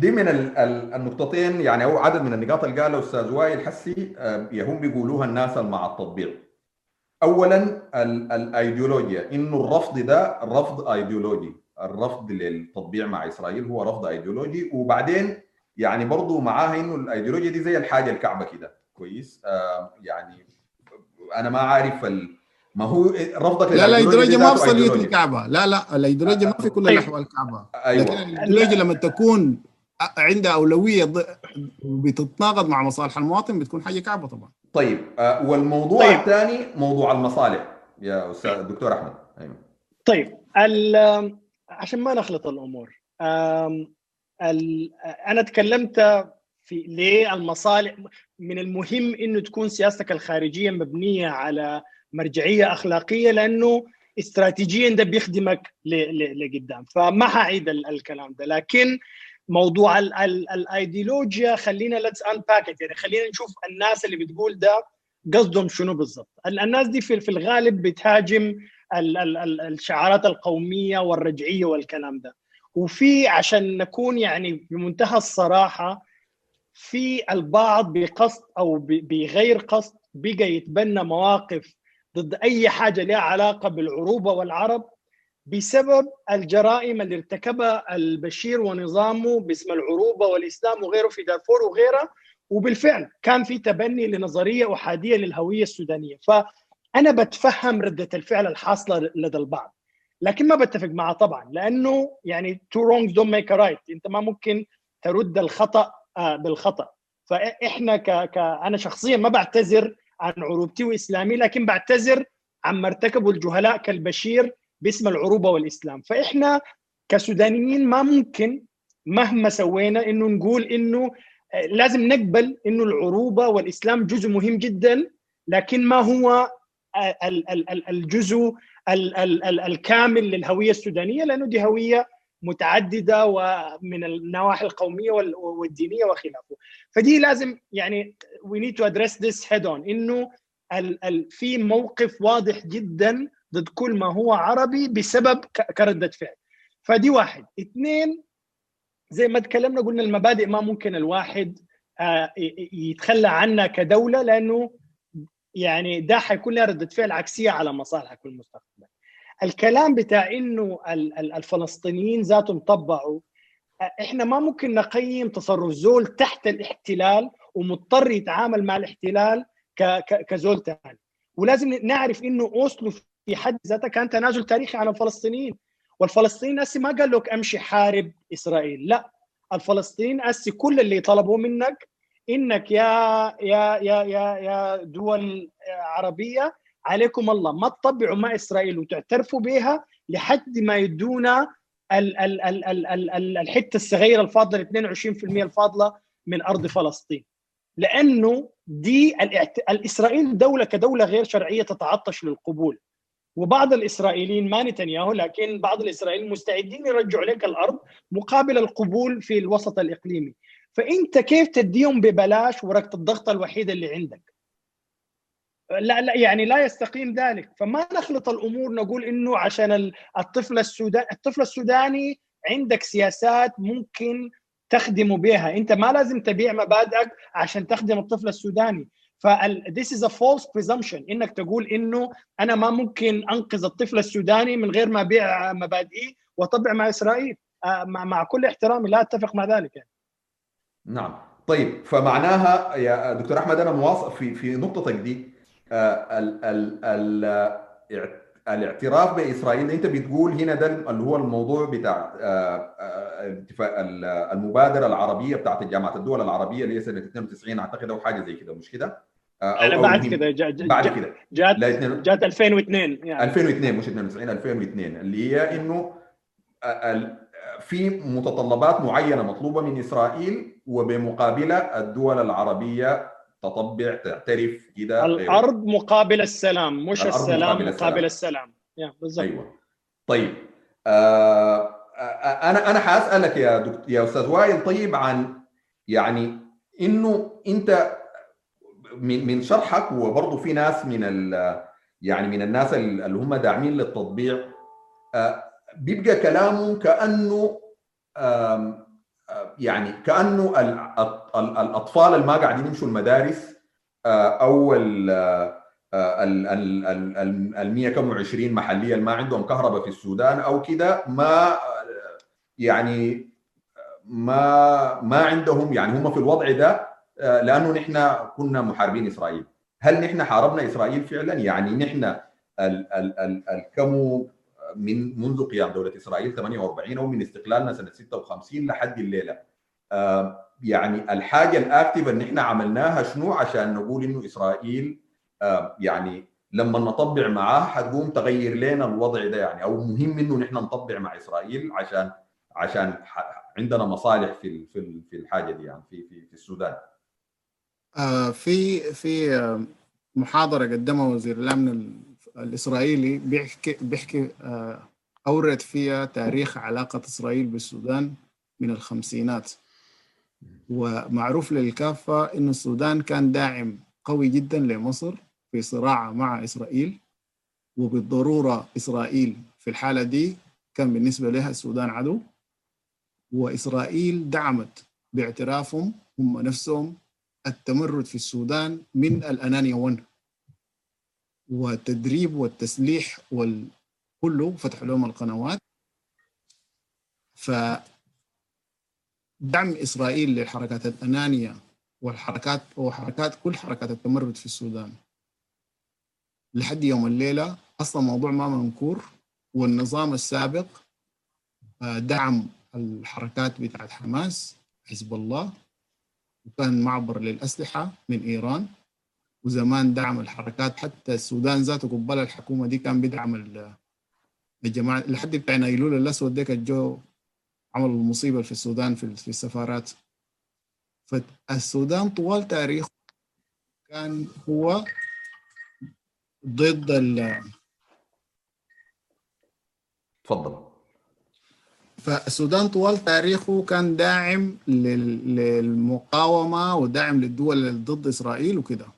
دي من النقطتين يعني أو عدد من النقاط اللي قالها أستاذ وائل حسي هم بيقولوها الناس مع التطبيع اولا الأيديولوجيا. إنه الرفض ده رفض أيديولوجي. الرفض للتطبيع مع إسرائيل هو رفض أيديولوجي. وبعدين يعني برضه معاها إنه الأيديولوجيا دي زي الحاجة الكعبة كده. كويس؟ يعني أنا ما عارف ال ما هو رفضك لا لا الايديولوجيا ما بصلية الكعبة. لا لا الايديولوجيا ما في كل طيب. الاحوال الكعبة. أيوة. لكن الايديولوجيا لما تكون عندها أولوية بتتناقض مع مصالح المواطن بتكون حاجة كعبة طبعا. طيب آه، والموضوع طيب. الثاني موضوع المصالح. يا أستاذ دكتور أحمد. أيوه. طيب عشان ما نخلط الأمور أنا تكلمت في ليه المصالح من المهم إنه تكون سياستك الخارجية مبنية على مرجعية أخلاقية لأنه استراتيجيا ده بيخدمك لقدام. فما حعيد الكلام ده. لكن موضوع الأيديولوجيا خلينا ليتس انباك يعني خلينا نشوف الناس اللي بتقول ده قصدهم شنو بالضبط. الناس دي في الغالب بتهاجم الشعارات القومية والرجعية والكلام ده. وفي عشان نكون يعني بمنتهى الصراحة في البعض بقصد أو بغير قصد بقى يتبنى مواقف ضد أي حاجة لها علاقة بالعروبة والعرب بسبب الجرائم اللي ارتكبها البشير ونظامه باسم العروبة والإسلام وغيره في دارفور وغيرها. وبالفعل كان في تبني لنظرية أحادية للهوية السودانية. فأنا بتفهم ردة الفعل الحاصلة لدى البعض لكن ما بتفق معه طبعا لأنه يعني two wrongs don't make right أنت ما ممكن ترد الخطأ آه، بالخطأ. فإحنا ك... ك أنا شخصيا ما بعتذر عن عروبتي وإسلامي لكن بعتذر عما ارتكبوا الجهلاء كالبشير باسم العروبة والإسلام. فإحنا كسودانيين ما ممكن مهما سوينا إنه نقول إنه آه، لازم نقبل إنه العروبة والإسلام جزء مهم جدا لكن ما هو آه، الجزء الكامل للهوية السودانية لأنه دي هوية متعددة ومن النواحي القومية والدينية وخلافه. فدي لازم يعني we need to address this head on. إنه ال ال في موقف واضح جدا ضد كل ما هو عربي بسبب كردة فعل. فدي واحد. اثنين زي ما تكلمنا قلنا المبادئ ما ممكن الواحد آه، يتخلى عنها كدولة لأنه يعني ده حيكون لها ردة فعل عكسية على مصالحك في المستقبل الكلام بتاع إنه الفلسطينيين ذاتهم طبعوا إحنا ما ممكن نقيم تصرف زول تحت الاحتلال ومضطر يتعامل مع الاحتلال كزول ثاني ولازم نعرف إنه أوسلو في حد ذاته كان تنازل تاريخي عن الفلسطينيين. والفلسطينيين هسه ما قال لك أمشي حارب إسرائيل لا. الفلسطينيين أسي كل اللي طلبوه منك إنك يا يا يا يا يا دول عربية عليكم الله. ما تطبعوا مع إسرائيل وتعترفوا بها لحد ما يدونا ال ال ال ال ال ال الحتة الصغيرة الفاضلة 22% الفاضلة من أرض فلسطين. لأنه دي الإسرائيل دولة كدولة غير شرعية تتعطش للقبول. وبعض الإسرائيليين ما نتنياهو لكن بعض الاسرائيليين مستعدين يرجعوا لك الأرض مقابل القبول في الوسط الإقليمي. فأنت كيف تديهم ببلاش ورقه الضغط الوحيده اللي عندك؟ لا لا يعني لا يستقيم ذلك. فما نخلط الأمور نقول إنه عشان الطفل السوداني الطفل السوداني عندك سياسات ممكن تخدمه بها أنت ما لازم تبيع مبادئك عشان تخدم الطفل السوداني. فال this is a false presumption. إنك تقول إنه أنا ما ممكن أنقذ الطفل السوداني من غير ما أبيع مبادئي وأطبع مع إسرائيل. مع كل احترامي لا أتفق مع ذلك يعني. نعم. طيب فمعناها يا دكتور أحمد أنا موافق في في نقطتك دي ال ال ال الاعتراف بإسرائيل أنت بتقول هنا ده اللي هو الموضوع بتاع اتفاق المبادرة العربية بتاعت جامعة الدول العربية اللي هي سنة 92 أعتقد أو حاجة زي كده مش كده؟ أو بعد كده جا جا بعد كده. جات جات 2002 يعني. 2002 مش 92 2002 اللي هي إنه في متطلبات معينة مطلوبة من إسرائيل وبمقابلها الدول العربية تطبع تعترف كده. الأرض مقابل السلام مش السلام مقابل, مقابل السلام, السلام. بالضبط. أيوه. طيب آه أنا أنا حأسألك يا دكتور يا أستاذ وائل طيب عن يعني إنه أنت من من شرحك وبرضه في ناس من يعني من الناس اللي هم داعمين للتطبيع آه بيبقى كلامه كأنه يعني كأنه الأطفال اللي ما قاعدين يمشوا المدارس أو ال ال 100 كم 20 محلية اللي ما عندهم كهرباء في السودان أو كده ما يعني ما ما عندهم يعني هم في الوضع ده لأنه نحن كنا محاربين إسرائيل. هل نحن حاربنا إسرائيل فعلا؟ يعني نحن الكم من منذ قيام دولة إسرائيل 48 أو من استقلالنا سنة 56 لحد الليلة. آه يعني الحاجة الاكتف إن إحنا عملناها شنو؟ عشان نقول إنه إسرائيل آه يعني لما نطبع معاه حتقوم تغير لنا الوضع ده يعني. أو مهم إنه نحن نطبع مع إسرائيل عشان عشان عندنا مصالح في في في الحاجة دي يعني في في, في السودان. آه في في محاضرة قدمها وزير الأمن الإسرائيلي بيحكي بيحكي أورد فيها تاريخ علاقة إسرائيل بالسودان من الخمسينات. ومعروف للكافة أن السودان كان داعم قوي جدا لمصر في صراع مع إسرائيل. وبالضرورة إسرائيل في الحالة دي كان بالنسبة لها السودان عدو. وإسرائيل دعمت باعترافهم هم نفسهم التمرد في السودان من الأنانيا 1 والتدريب والتسليح وكله فتح لهم القنوات. ف دعم إسرائيل للحركات الأنانية والحركات وحركات كل حركات التمرد في السودان. لحد يوم الليلة أصلا موضوع ما منكور والنظام السابق دعم الحركات بتاعت حماس حزب الله وكان معبر للأسلحة من إيران. وزمان دعم الحركات حتى السودان ذاته قبل الحكومة دي كان بيدعم الجماعة. لحد بتاع نايلول الأسود ديك الجو عملوا المصيبه في السودان في, في السفارات. فالسودان طوال تاريخه كان هو ضد ال تفضل. فالسودان طوال تاريخه كان داعم للمقاومة وداعم للدول ضد إسرائيل وكده.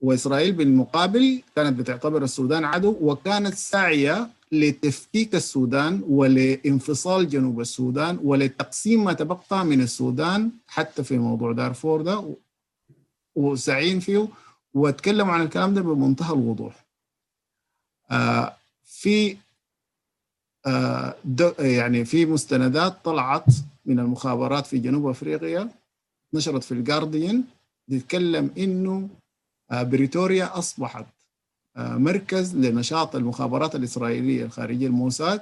وإسرائيل بالمقابل كانت بتعتبر السودان عدو وكانت ساعية لتفكيك السودان ولانفصال جنوب السودان ولتقسيم ما تبقى من السودان حتى في موضوع دارفور ده وسعين فيه واتكلم عن الكلام ده بمنتهى الوضوح. آه في آه يعني في مستندات طلعت من المخابرات في جنوب أفريقيا نشرت في الجارديان تتكلم إنه بريتوريا أصبحت مركز لنشاط المخابرات الإسرائيلية الخارجية الموساد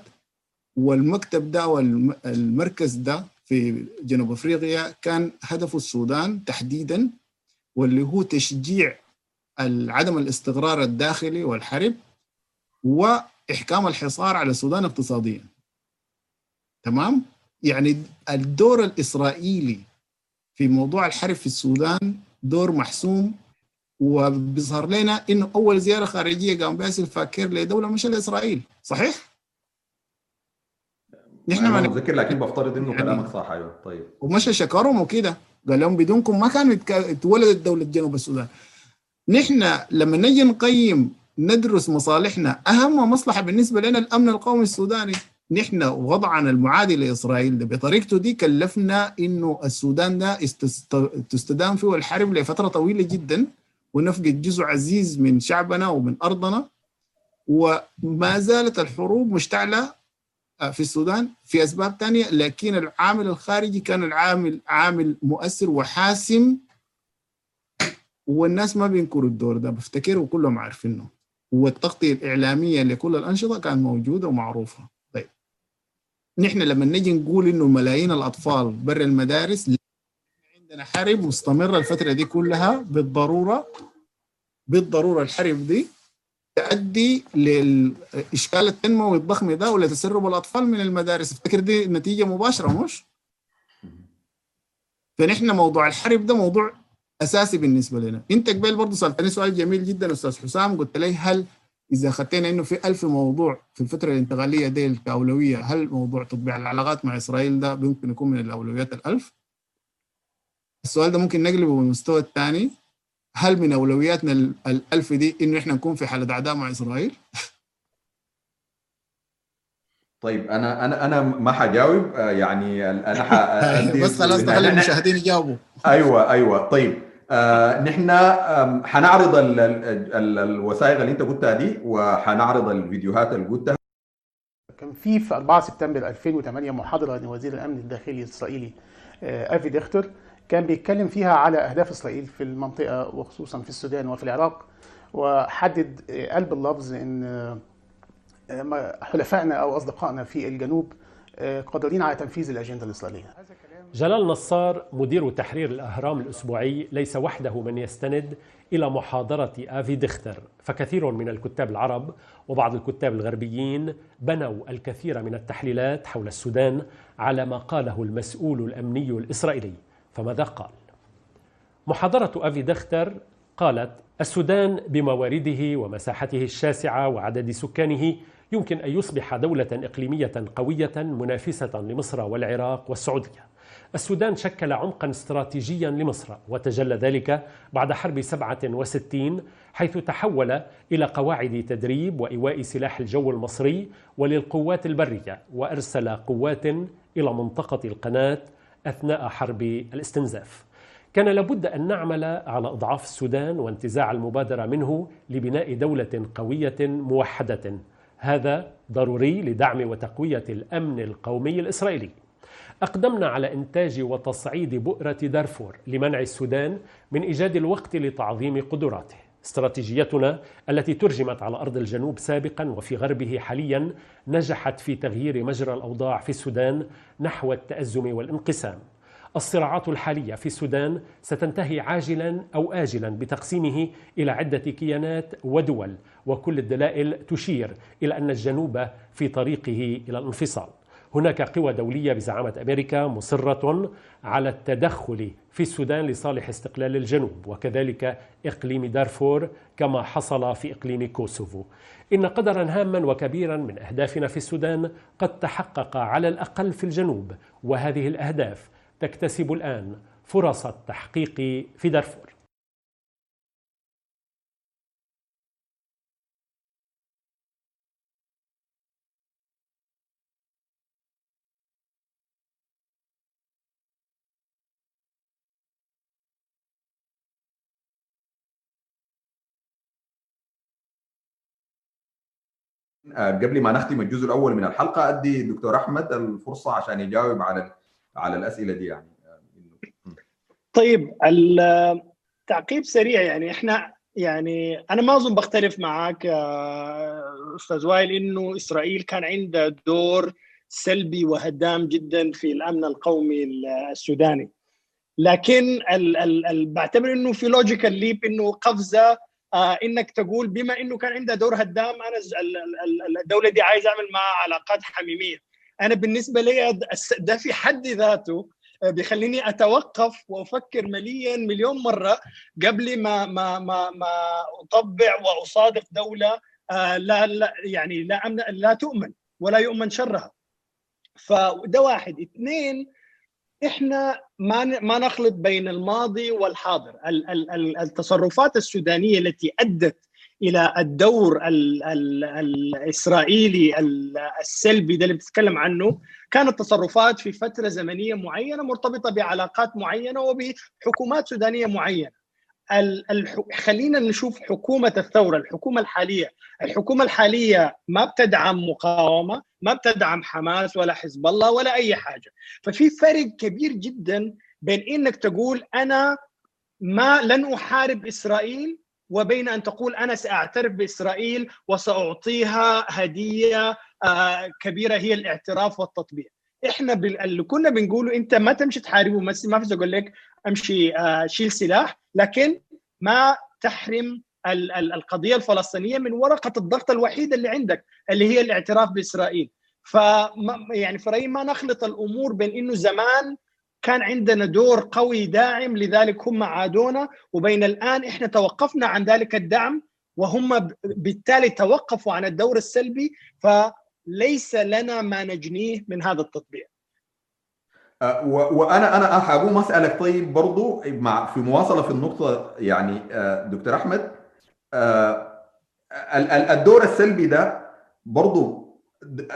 والمكتب ده والمركز ده في جنوب أفريقيا كان هدفه السودان تحديدا واللي هو تشجيع عدم الاستقرار الداخلي والحرب وإحكام الحصار على السودان اقتصاديا. تمام؟ يعني الدور الإسرائيلي في موضوع الحرب في السودان دور محسوم وبيظهر لنا إنه أول زيارة خارجية قام بها فاكر لدولة مش لاسرائيل صحيح؟ نحن ما متذكر لكن بفترض إنه يعني كلامك صح أيوه. طيب. ومشى شكرهم وكده. قال لهم بدونكم ما كان اتولدت دولة جنوب السودان. نحن لما نجي نقيم ندرس مصالحنا أهم مصلحة بالنسبة لنا الأمن القومي السوداني. نحن وضعنا المعادي لإسرائيل ده. بطريقته دي كلفنا إنه السودان ده تستدام فيه الحرب لفترة طويلة جدا. ونفقد جزء عزيز من شعبنا ومن أرضنا وما زالت الحروب مشتعلة في السودان. في أسباب ثانية لكن العامل الخارجي كان العامل عامل مؤثر وحاسم والناس ما بينكروا الدور ده بفتكر وكلهم عارفينه. والتغطية الإعلامية لكل الأنشطة كانت موجودة ومعروفة. طيب. نحن لما نجي نقول إنه ملايين الأطفال برا المدارس عندنا حرب مستمرة الفترة دي كلها بالضرورة بالضرورة الحرب دي تؤدي للإشكال التنموي الضخم ده ولتسرب الأطفال من المدارس. افتكر دي نتيجة مباشرة مش؟ فنحن موضوع الحرب ده موضوع أساسي بالنسبة لنا. أنت قبل برضه سألتني سؤال جميل جدا أستاذ حسام. قلت لي هل إذا خطينا إنه في ألف موضوع في الفترة الانتقالية دي كاولويه هل موضوع تطبيع العلاقات مع إسرائيل ده ممكن يكون من الأولويات الألف؟ السؤال ده ممكن نقلبه بالمستوى الثاني. هل من أولوياتنا الألف دي إنه إحنا نكون في حالة عداء مع إسرائيل؟ طيب أنا أنا أنا ما حجاوب يعني أنا حأدي <laughs> بس خلاص نخلي المشاهدين يجاوبوا. أيوه أيوه. طيب آه نحن حنعرض ال ال الوثائق اللي أنت قلتها دي وحنعرض الفيديوهات اللي قلتها. كان في في 4 سبتمبر 2008 محاضرة لوزير الأمن الداخلي الإسرائيلي افي ديختر كان بيتكلم فيها على أهداف إسرائيل في المنطقة وخصوصا في السودان وفي العراق وحدد قلب اللفظ إن حلفائنا أو أصدقائنا في الجنوب قادرين على تنفيذ الأجندة الإسرائيلية. جلال نصار مدير تحرير الأهرام الأسبوعي ليس وحده من يستند إلى محاضرة آفي دختر، فكثير من الكتاب العرب وبعض الكتاب الغربيين بنوا الكثير من التحليلات حول السودان على ما قاله المسؤول الأمني الإسرائيلي، فماذا قال؟ محاضرة أفي دختر قالت السودان بموارده ومساحته الشاسعة وعدد سكانه يمكن أن يصبح دولة إقليمية قوية منافسة لمصر والعراق والسعودية. السودان شكل عمقا استراتيجيا لمصر وتجلى ذلك بعد حرب 67 حيث تحول إلى قواعد تدريب وإيواء سلاح الجو المصري وللقوات البرية وأرسل قوات إلى منطقة القناة أثناء حرب الاستنزاف. كان لابد أن نعمل على أضعاف السودان وانتزاع المبادرة منه لبناء دولة قوية موحدة. هذا ضروري لدعم وتقوية الأمن القومي الإسرائيلي. أقدمنا على إنتاج وتصعيد بؤرة دارفور لمنع السودان من إيجاد الوقت لتعظيم قدراته. استراتيجيتنا التي ترجمت على أرض الجنوب سابقا وفي غربه حاليا نجحت في تغيير مجرى الأوضاع في السودان نحو التأزم والانقسام الصراعات الحالية في السودان ستنتهي عاجلا أو اجلا بتقسيمه إلى عدة كيانات ودول وكل الدلائل تشير إلى أن الجنوب في طريقه إلى الانفصال. هناك قوى دولية بزعامة أمريكا مصرة على التدخل في السودان لصالح استقلال الجنوب وكذلك إقليم دارفور كما حصل في إقليم كوسوفو. إن قدرا هاما وكبيرا من أهدافنا في السودان قد تحقق على الأقل في الجنوب وهذه الأهداف تكتسب الآن فرص التحقيق في دارفور قبل ما نختم الجزء الأول من الحلقة أدي دكتور أحمد الفرصة عشان يجاوب على على الأسئلة دي يعني. طيب التعقيب سريع يعني. إحنا يعني أنا ما أظن بختلف معك أستاذ وائل إنه إسرائيل كان عندها دور سلبي وهدام جدا في الأمن القومي السوداني. لكن ال ال ال بعتبر إنه في لوجيكال ليب إنه قفزة آه إنك تقول بما إنه كان عندها دور هدام أنا الدولة دي عايز أعمل معها علاقات حميمية. أنا بالنسبة لي ده في حد ذاته بيخليني أتوقف وأفكر مليا مليون مرة قبل ما ما ما ما أطبع وأصادق دولة آه لا لا يعني لا لا تؤمن ولا يؤمن شرها. فده واحد. اثنين إحنا ما ما نخلط بين الماضي والحاضر التصرفات السودانية التي أدت إلى الدور ال ال الإسرائيلي السلبي ده اللي بتتكلم عنه كانت تصرفات في فترة زمنية معينة مرتبطة بعلاقات معينة وبحكومات سودانية معينة. خلينا نشوف حكومة الثورة الحكومة الحالية الحكومة الحالية ما بتدعم مقاومة ما بتدعم حماس ولا حزب الله ولا أي حاجة. ففي فرق كبير جدا بين إنك تقول أنا ما لن أحارب إسرائيل وبين أن تقول أنا سأعترف بإسرائيل وسأعطيها هدية كبيرة هي الاعتراف والتطبيع. إحنا اللي كنا بنقوله أنت ما تمشي تحاربه ما في أقول لك أمشي شيل سلاح لكن ما تحرم القضية الفلسطينية من ورقة الضغط الوحيده اللي عندك اللي هي الاعتراف بإسرائيل. ف يعني في ما نخلط الأمور بين إنه زمان كان عندنا دور قوي داعم لذلك هم عادونا وبين الآن إحنا توقفنا عن ذلك الدعم وهم بالتالي توقفوا عن الدور السلبي فليس لنا ما نجنيه من هذا التطبيع. أه وأنا أنا حابوم اسالك طيب برضو مع في مواصلة في النقطة يعني أه دكتور أحمد. الدور السلبي ده برضو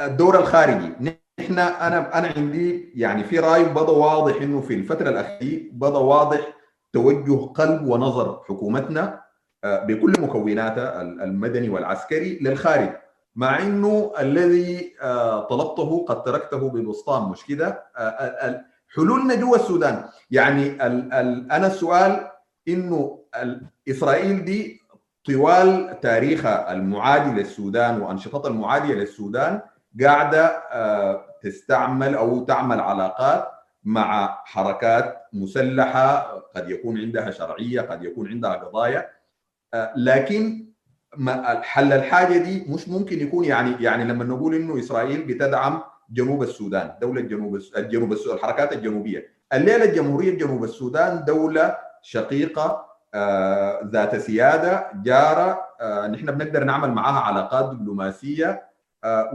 الدور الخارجي. نحن أنا أنا عندي يعني في رأي بدا واضح إنه في الفترة الأخيرة بدا واضح توجه قلب ونظر حكومتنا بكل مكوناتها المدني والعسكري للخارج. مع إنه الذي طلبته قد تركته ببسطام مش كده حلولنا جوا السودان. يعني أنا السؤال إنه إسرائيل دي طوال تاريخها المعادي للسودان وانشطتها المعادية للسودان قاعدة تستعمل أو تعمل علاقات مع حركات مسلحة قد يكون عندها شرعية قد يكون عندها قضايا. لكن حل الحاجة دي مش ممكن يكون يعني يعني لما نقول إنه إسرائيل بتدعم جنوب السودان دولة جنوب الجنوب الحركات الجنوبية. الليلة الجمهورية جنوب السودان دولة شقيقة آه ذات سيادة جارة آه نحن بنقدر نعمل معها علاقات دبلوماسية آه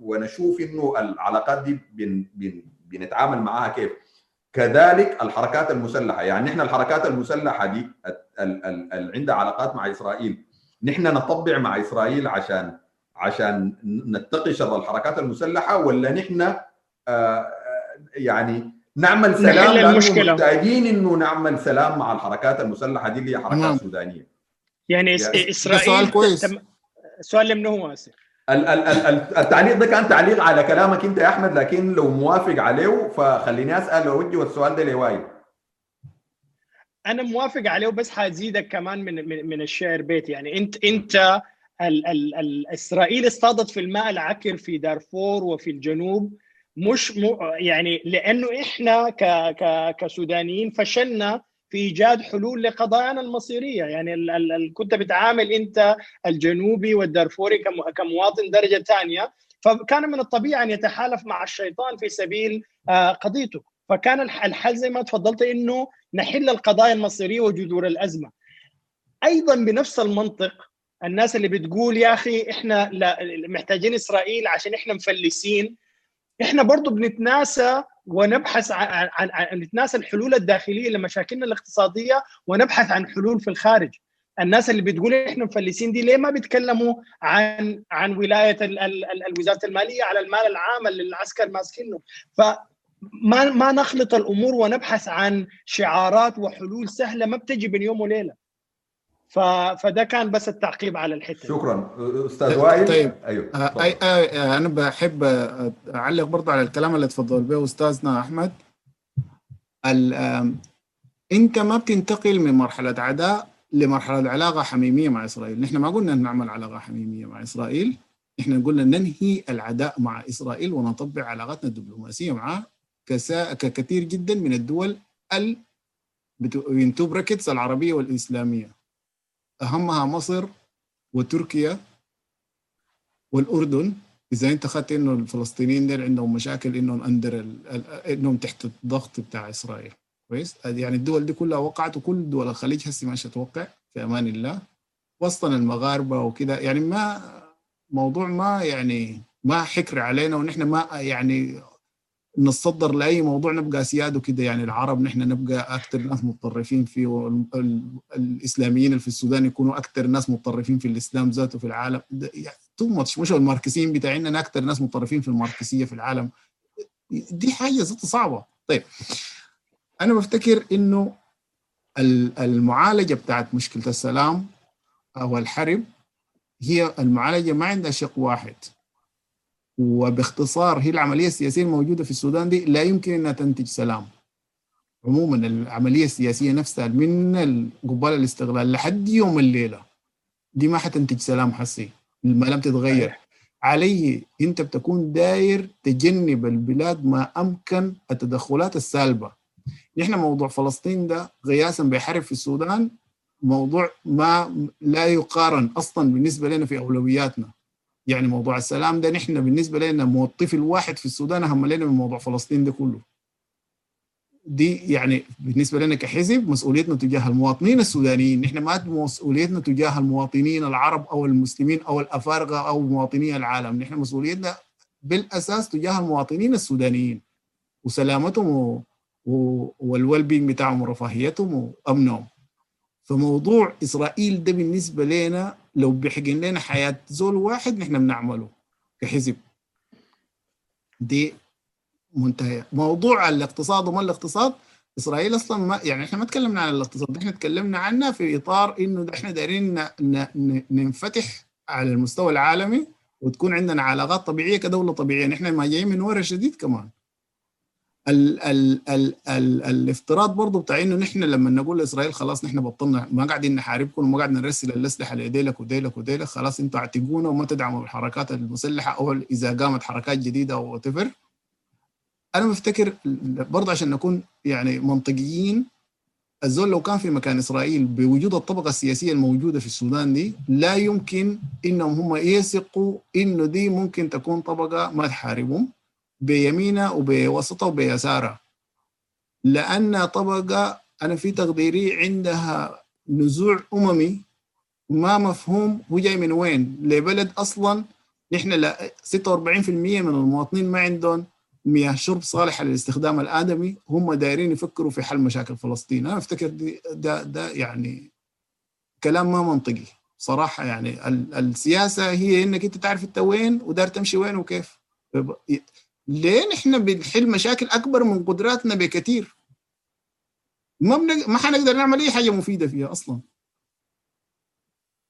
ونشوف إنه العلاقات دي بن بن بنتعامل معها كيف. كذلك الحركات المسلحة يعني نحن الحركات المسلحة دي اللي عندها علاقات مع إسرائيل. نحن نطبع مع إسرائيل عشان عشان نتقي شر الحركات المسلحة ولا نحن آه يعني نعمل سلام لأنه محتاجين إنه نعمل سلام مع الحركات المسلحة دي اللي هي حركات نعم. سودانية. يعني يا- إسرائيل سؤال كويس. تم- السؤال من هو آسف ال- ال- ال- ال- التعليق ده كان تعليق على كلامك أنت يا أحمد لكن لو موافق عليه فخليني أسأل واوجه السؤال ده لوائل أنا موافق عليه وبس حازيدك كمان من من, من الشعر بيت. يعني انت أنت ال ال ال إسرائيل اصطادت في الماء العكر في دارفور وفي الجنوب. مش م يعني لأنه إحنا ك ك كسودانيين فشلنا في إيجاد حلول لقضايانا المصيرية. يعني ال ال كنت بتعامل أنت الجنوبي والدارفوري كم- كمواطن درجة ثانية فكان من الطبيعي أن يتحالف مع الشيطان في سبيل آه، قضيته. فكان الح- الحل زي ما تفضلت إنه نحل القضايا المصيرية وجذور الأزمة. أيضا بنفس المنطق الناس اللي بتقول يا أخي إحنا محتاجين إسرائيل عشان إحنا مفلسين. إحنا برضو بنتناسى ونبحث عن, نتناسى الحلول الداخلية لمشاكلنا الاقتصادية ونبحث عن حلول في الخارج. الناس اللي بتقول إحنا مفلسين دي ليه ما بيتكلموا عن عن ولاية ال ال ال وزاره المالية على المال العام اللي العسكر ماسكينه ف ما ما نخلط الأمور ونبحث عن شعارات وحلول سهلة ما بتجي بين يوم وليلة. فده كان بس التعقيب على الحتة دي. شكرا أستاذ وائل طيب. أيوه آه، تفضل. أي آه، أنا بحب آه، أعلق برضه على الكلام اللي تفضل به أستاذنا أحمد ال- آم، أنت ما بتنتقل من مرحلة عداء لمرحلة علاقة حميمية مع إسرائيل نحن ما قلنا نعمل علاقة حميمية مع إسرائيل إحنا قلنا ننهي العداء مع إسرائيل ونطبع علاقاتنا الدبلوماسية معها كسا... ككثير جدا من الدول ال بتو العربية والإسلامية أهمها مصر وتركيا والأردن. إذا أنت أخذت إنه الفلسطينيين دول عندهم مشاكل إنهم أندر إنهم تحت الضغط بتاع إسرائيل. كويس؟ يعني الدول دي كلها وقعت وكل دول الخليج هسه ماشيه توقع في أمان الله. وسطا المغاربة وكده. يعني ما موضوع ما يعني ما حكر علينا ونحن ما يعني نتصدر لأي موضوع نبقى سياد وكده. يعني العرب نحن نبقى أكثر ناس متطرفين فيه والاسلاميين اللي في السودان يكونوا أكثر ناس متطرفين في الإسلام ذاته في العالم. يعني تو ماتش مش الماركسيين بتاعنا أكثر ناس متطرفين في الماركسية في العالم. دي حاجة ذاته صعبة. طيب أنا بفتكر إنه المعالجة بتاعت مشكلة السلام أو الحرب هي المعالجة ما عندها شق واحد. وباختصار هي العملية السياسية الموجودة في السودان دي لا يمكن إنها تنتج سلام. عموما العملية السياسية نفسها من قبال الاستغلال لحد يوم الليلة دي ما حتنتج سلام حسي ما لم تتغير. عليه أنت بتكون داير تجنب البلاد ما أمكن التدخلات السالبة. نحن موضوع فلسطين ده قياسا بحرب في السودان موضوع ما لا يقارن أصلا بالنسبة لنا في أولوياتنا. يعني موضوع السلام ده نحن بالنسبة لنا موظف الواحد في السودان اهم لنا من موضوع فلسطين ده كله. دي يعني بالنسبة لنا كحزب مسؤوليتنا تجاه المواطنين السودانيين. نحن ما مسؤوليتنا تجاه المواطنين العرب أو المسلمين أو الأفارقة أو مواطني العالم. نحن مسؤوليتنا بالأساس تجاه المواطنين السودانيين. وسلامتهم والويل بينج بتاعهم ورفاهيتهم وامنهم فموضوع إسرائيل ده بالنسبة لنا لو بيحقن لنا حياة زول واحد نحن بنعمله كحزب. دي منتهية. موضوع الاقتصاد وما الاقتصاد إسرائيل أصلا ما يعني إحنا ما تكلمنا عن الاقتصاد إحنا تكلمنا عنها في إطار إنه إحنا دايرين ننفتح على المستوى العالمي وتكون عندنا علاقات طبيعية كدولة طبيعية. نحن ما جايين من ورا شديد كمان. ال ال ال ال الافتراض برضه بتاع إنه نحن لما نقول لإسرائيل خلاص نحن بطلنا ما قاعدين نحاربكم وما قاعدين نرسل الأسلحة لديلك وديلك وديلك خلاص أنتوا اعتقونا وما تدعموا الحركات المسلحة أو إذا قامت حركات جديدة أو تفر أنا بفتكر برضه عشان نكون يعني منطقيين الزول لو كان في مكان إسرائيل بوجود الطبقة السياسية الموجودة في السودان دي لا يمكن إنهم هم يثقوا إنه دي ممكن تكون طبقة ما تحاربهم. بيمينها وبوسطها وبيسارها لأن طبقة أنا في تقديري عندها نزوع أممي ما مفهوم هو جاي من وين؟ لبلد أصلا نحن 46% من المواطنين ما عندهم مياه شرب صالحة للاستخدام الآدمي. هم دايرين يفكروا في حل مشاكل فلسطين. أنا أفتكر ده, ده يعني كلام ما منطقي صراحة يعني. السياسة هي إنك أنت تعرف أنت وين ودار تمشي وين وكيف. ليه نحن بنحل مشاكل أكبر من قدراتنا بكثير؟ ما بنق... ما حنقدر نعمل أي حاجة مفيدة فيها أصلا.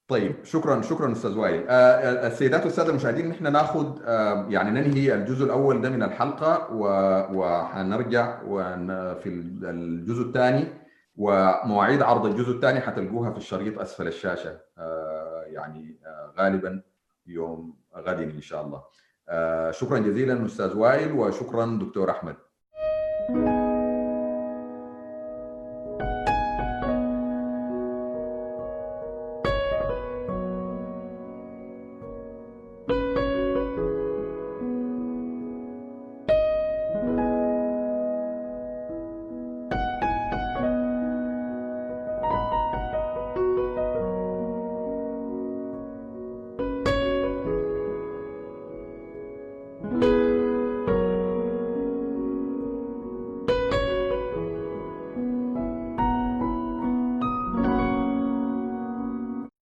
طيب شكرا شكرا أستاذ وائل. آه السيدات والسادة المشاهدين نحن ناخذ آه يعني ننهي الجزء الأول ده من الحلقة و... وحنرجع ون... في الجزء الثاني ومواعيد عرض الجزء الثاني حتلقوها في الشريط أسفل الشاشة. آه يعني آه غالبا يوم غد إن شاء الله. شكرا جزيلا أستاذ وائل وشكرا دكتور أحمد.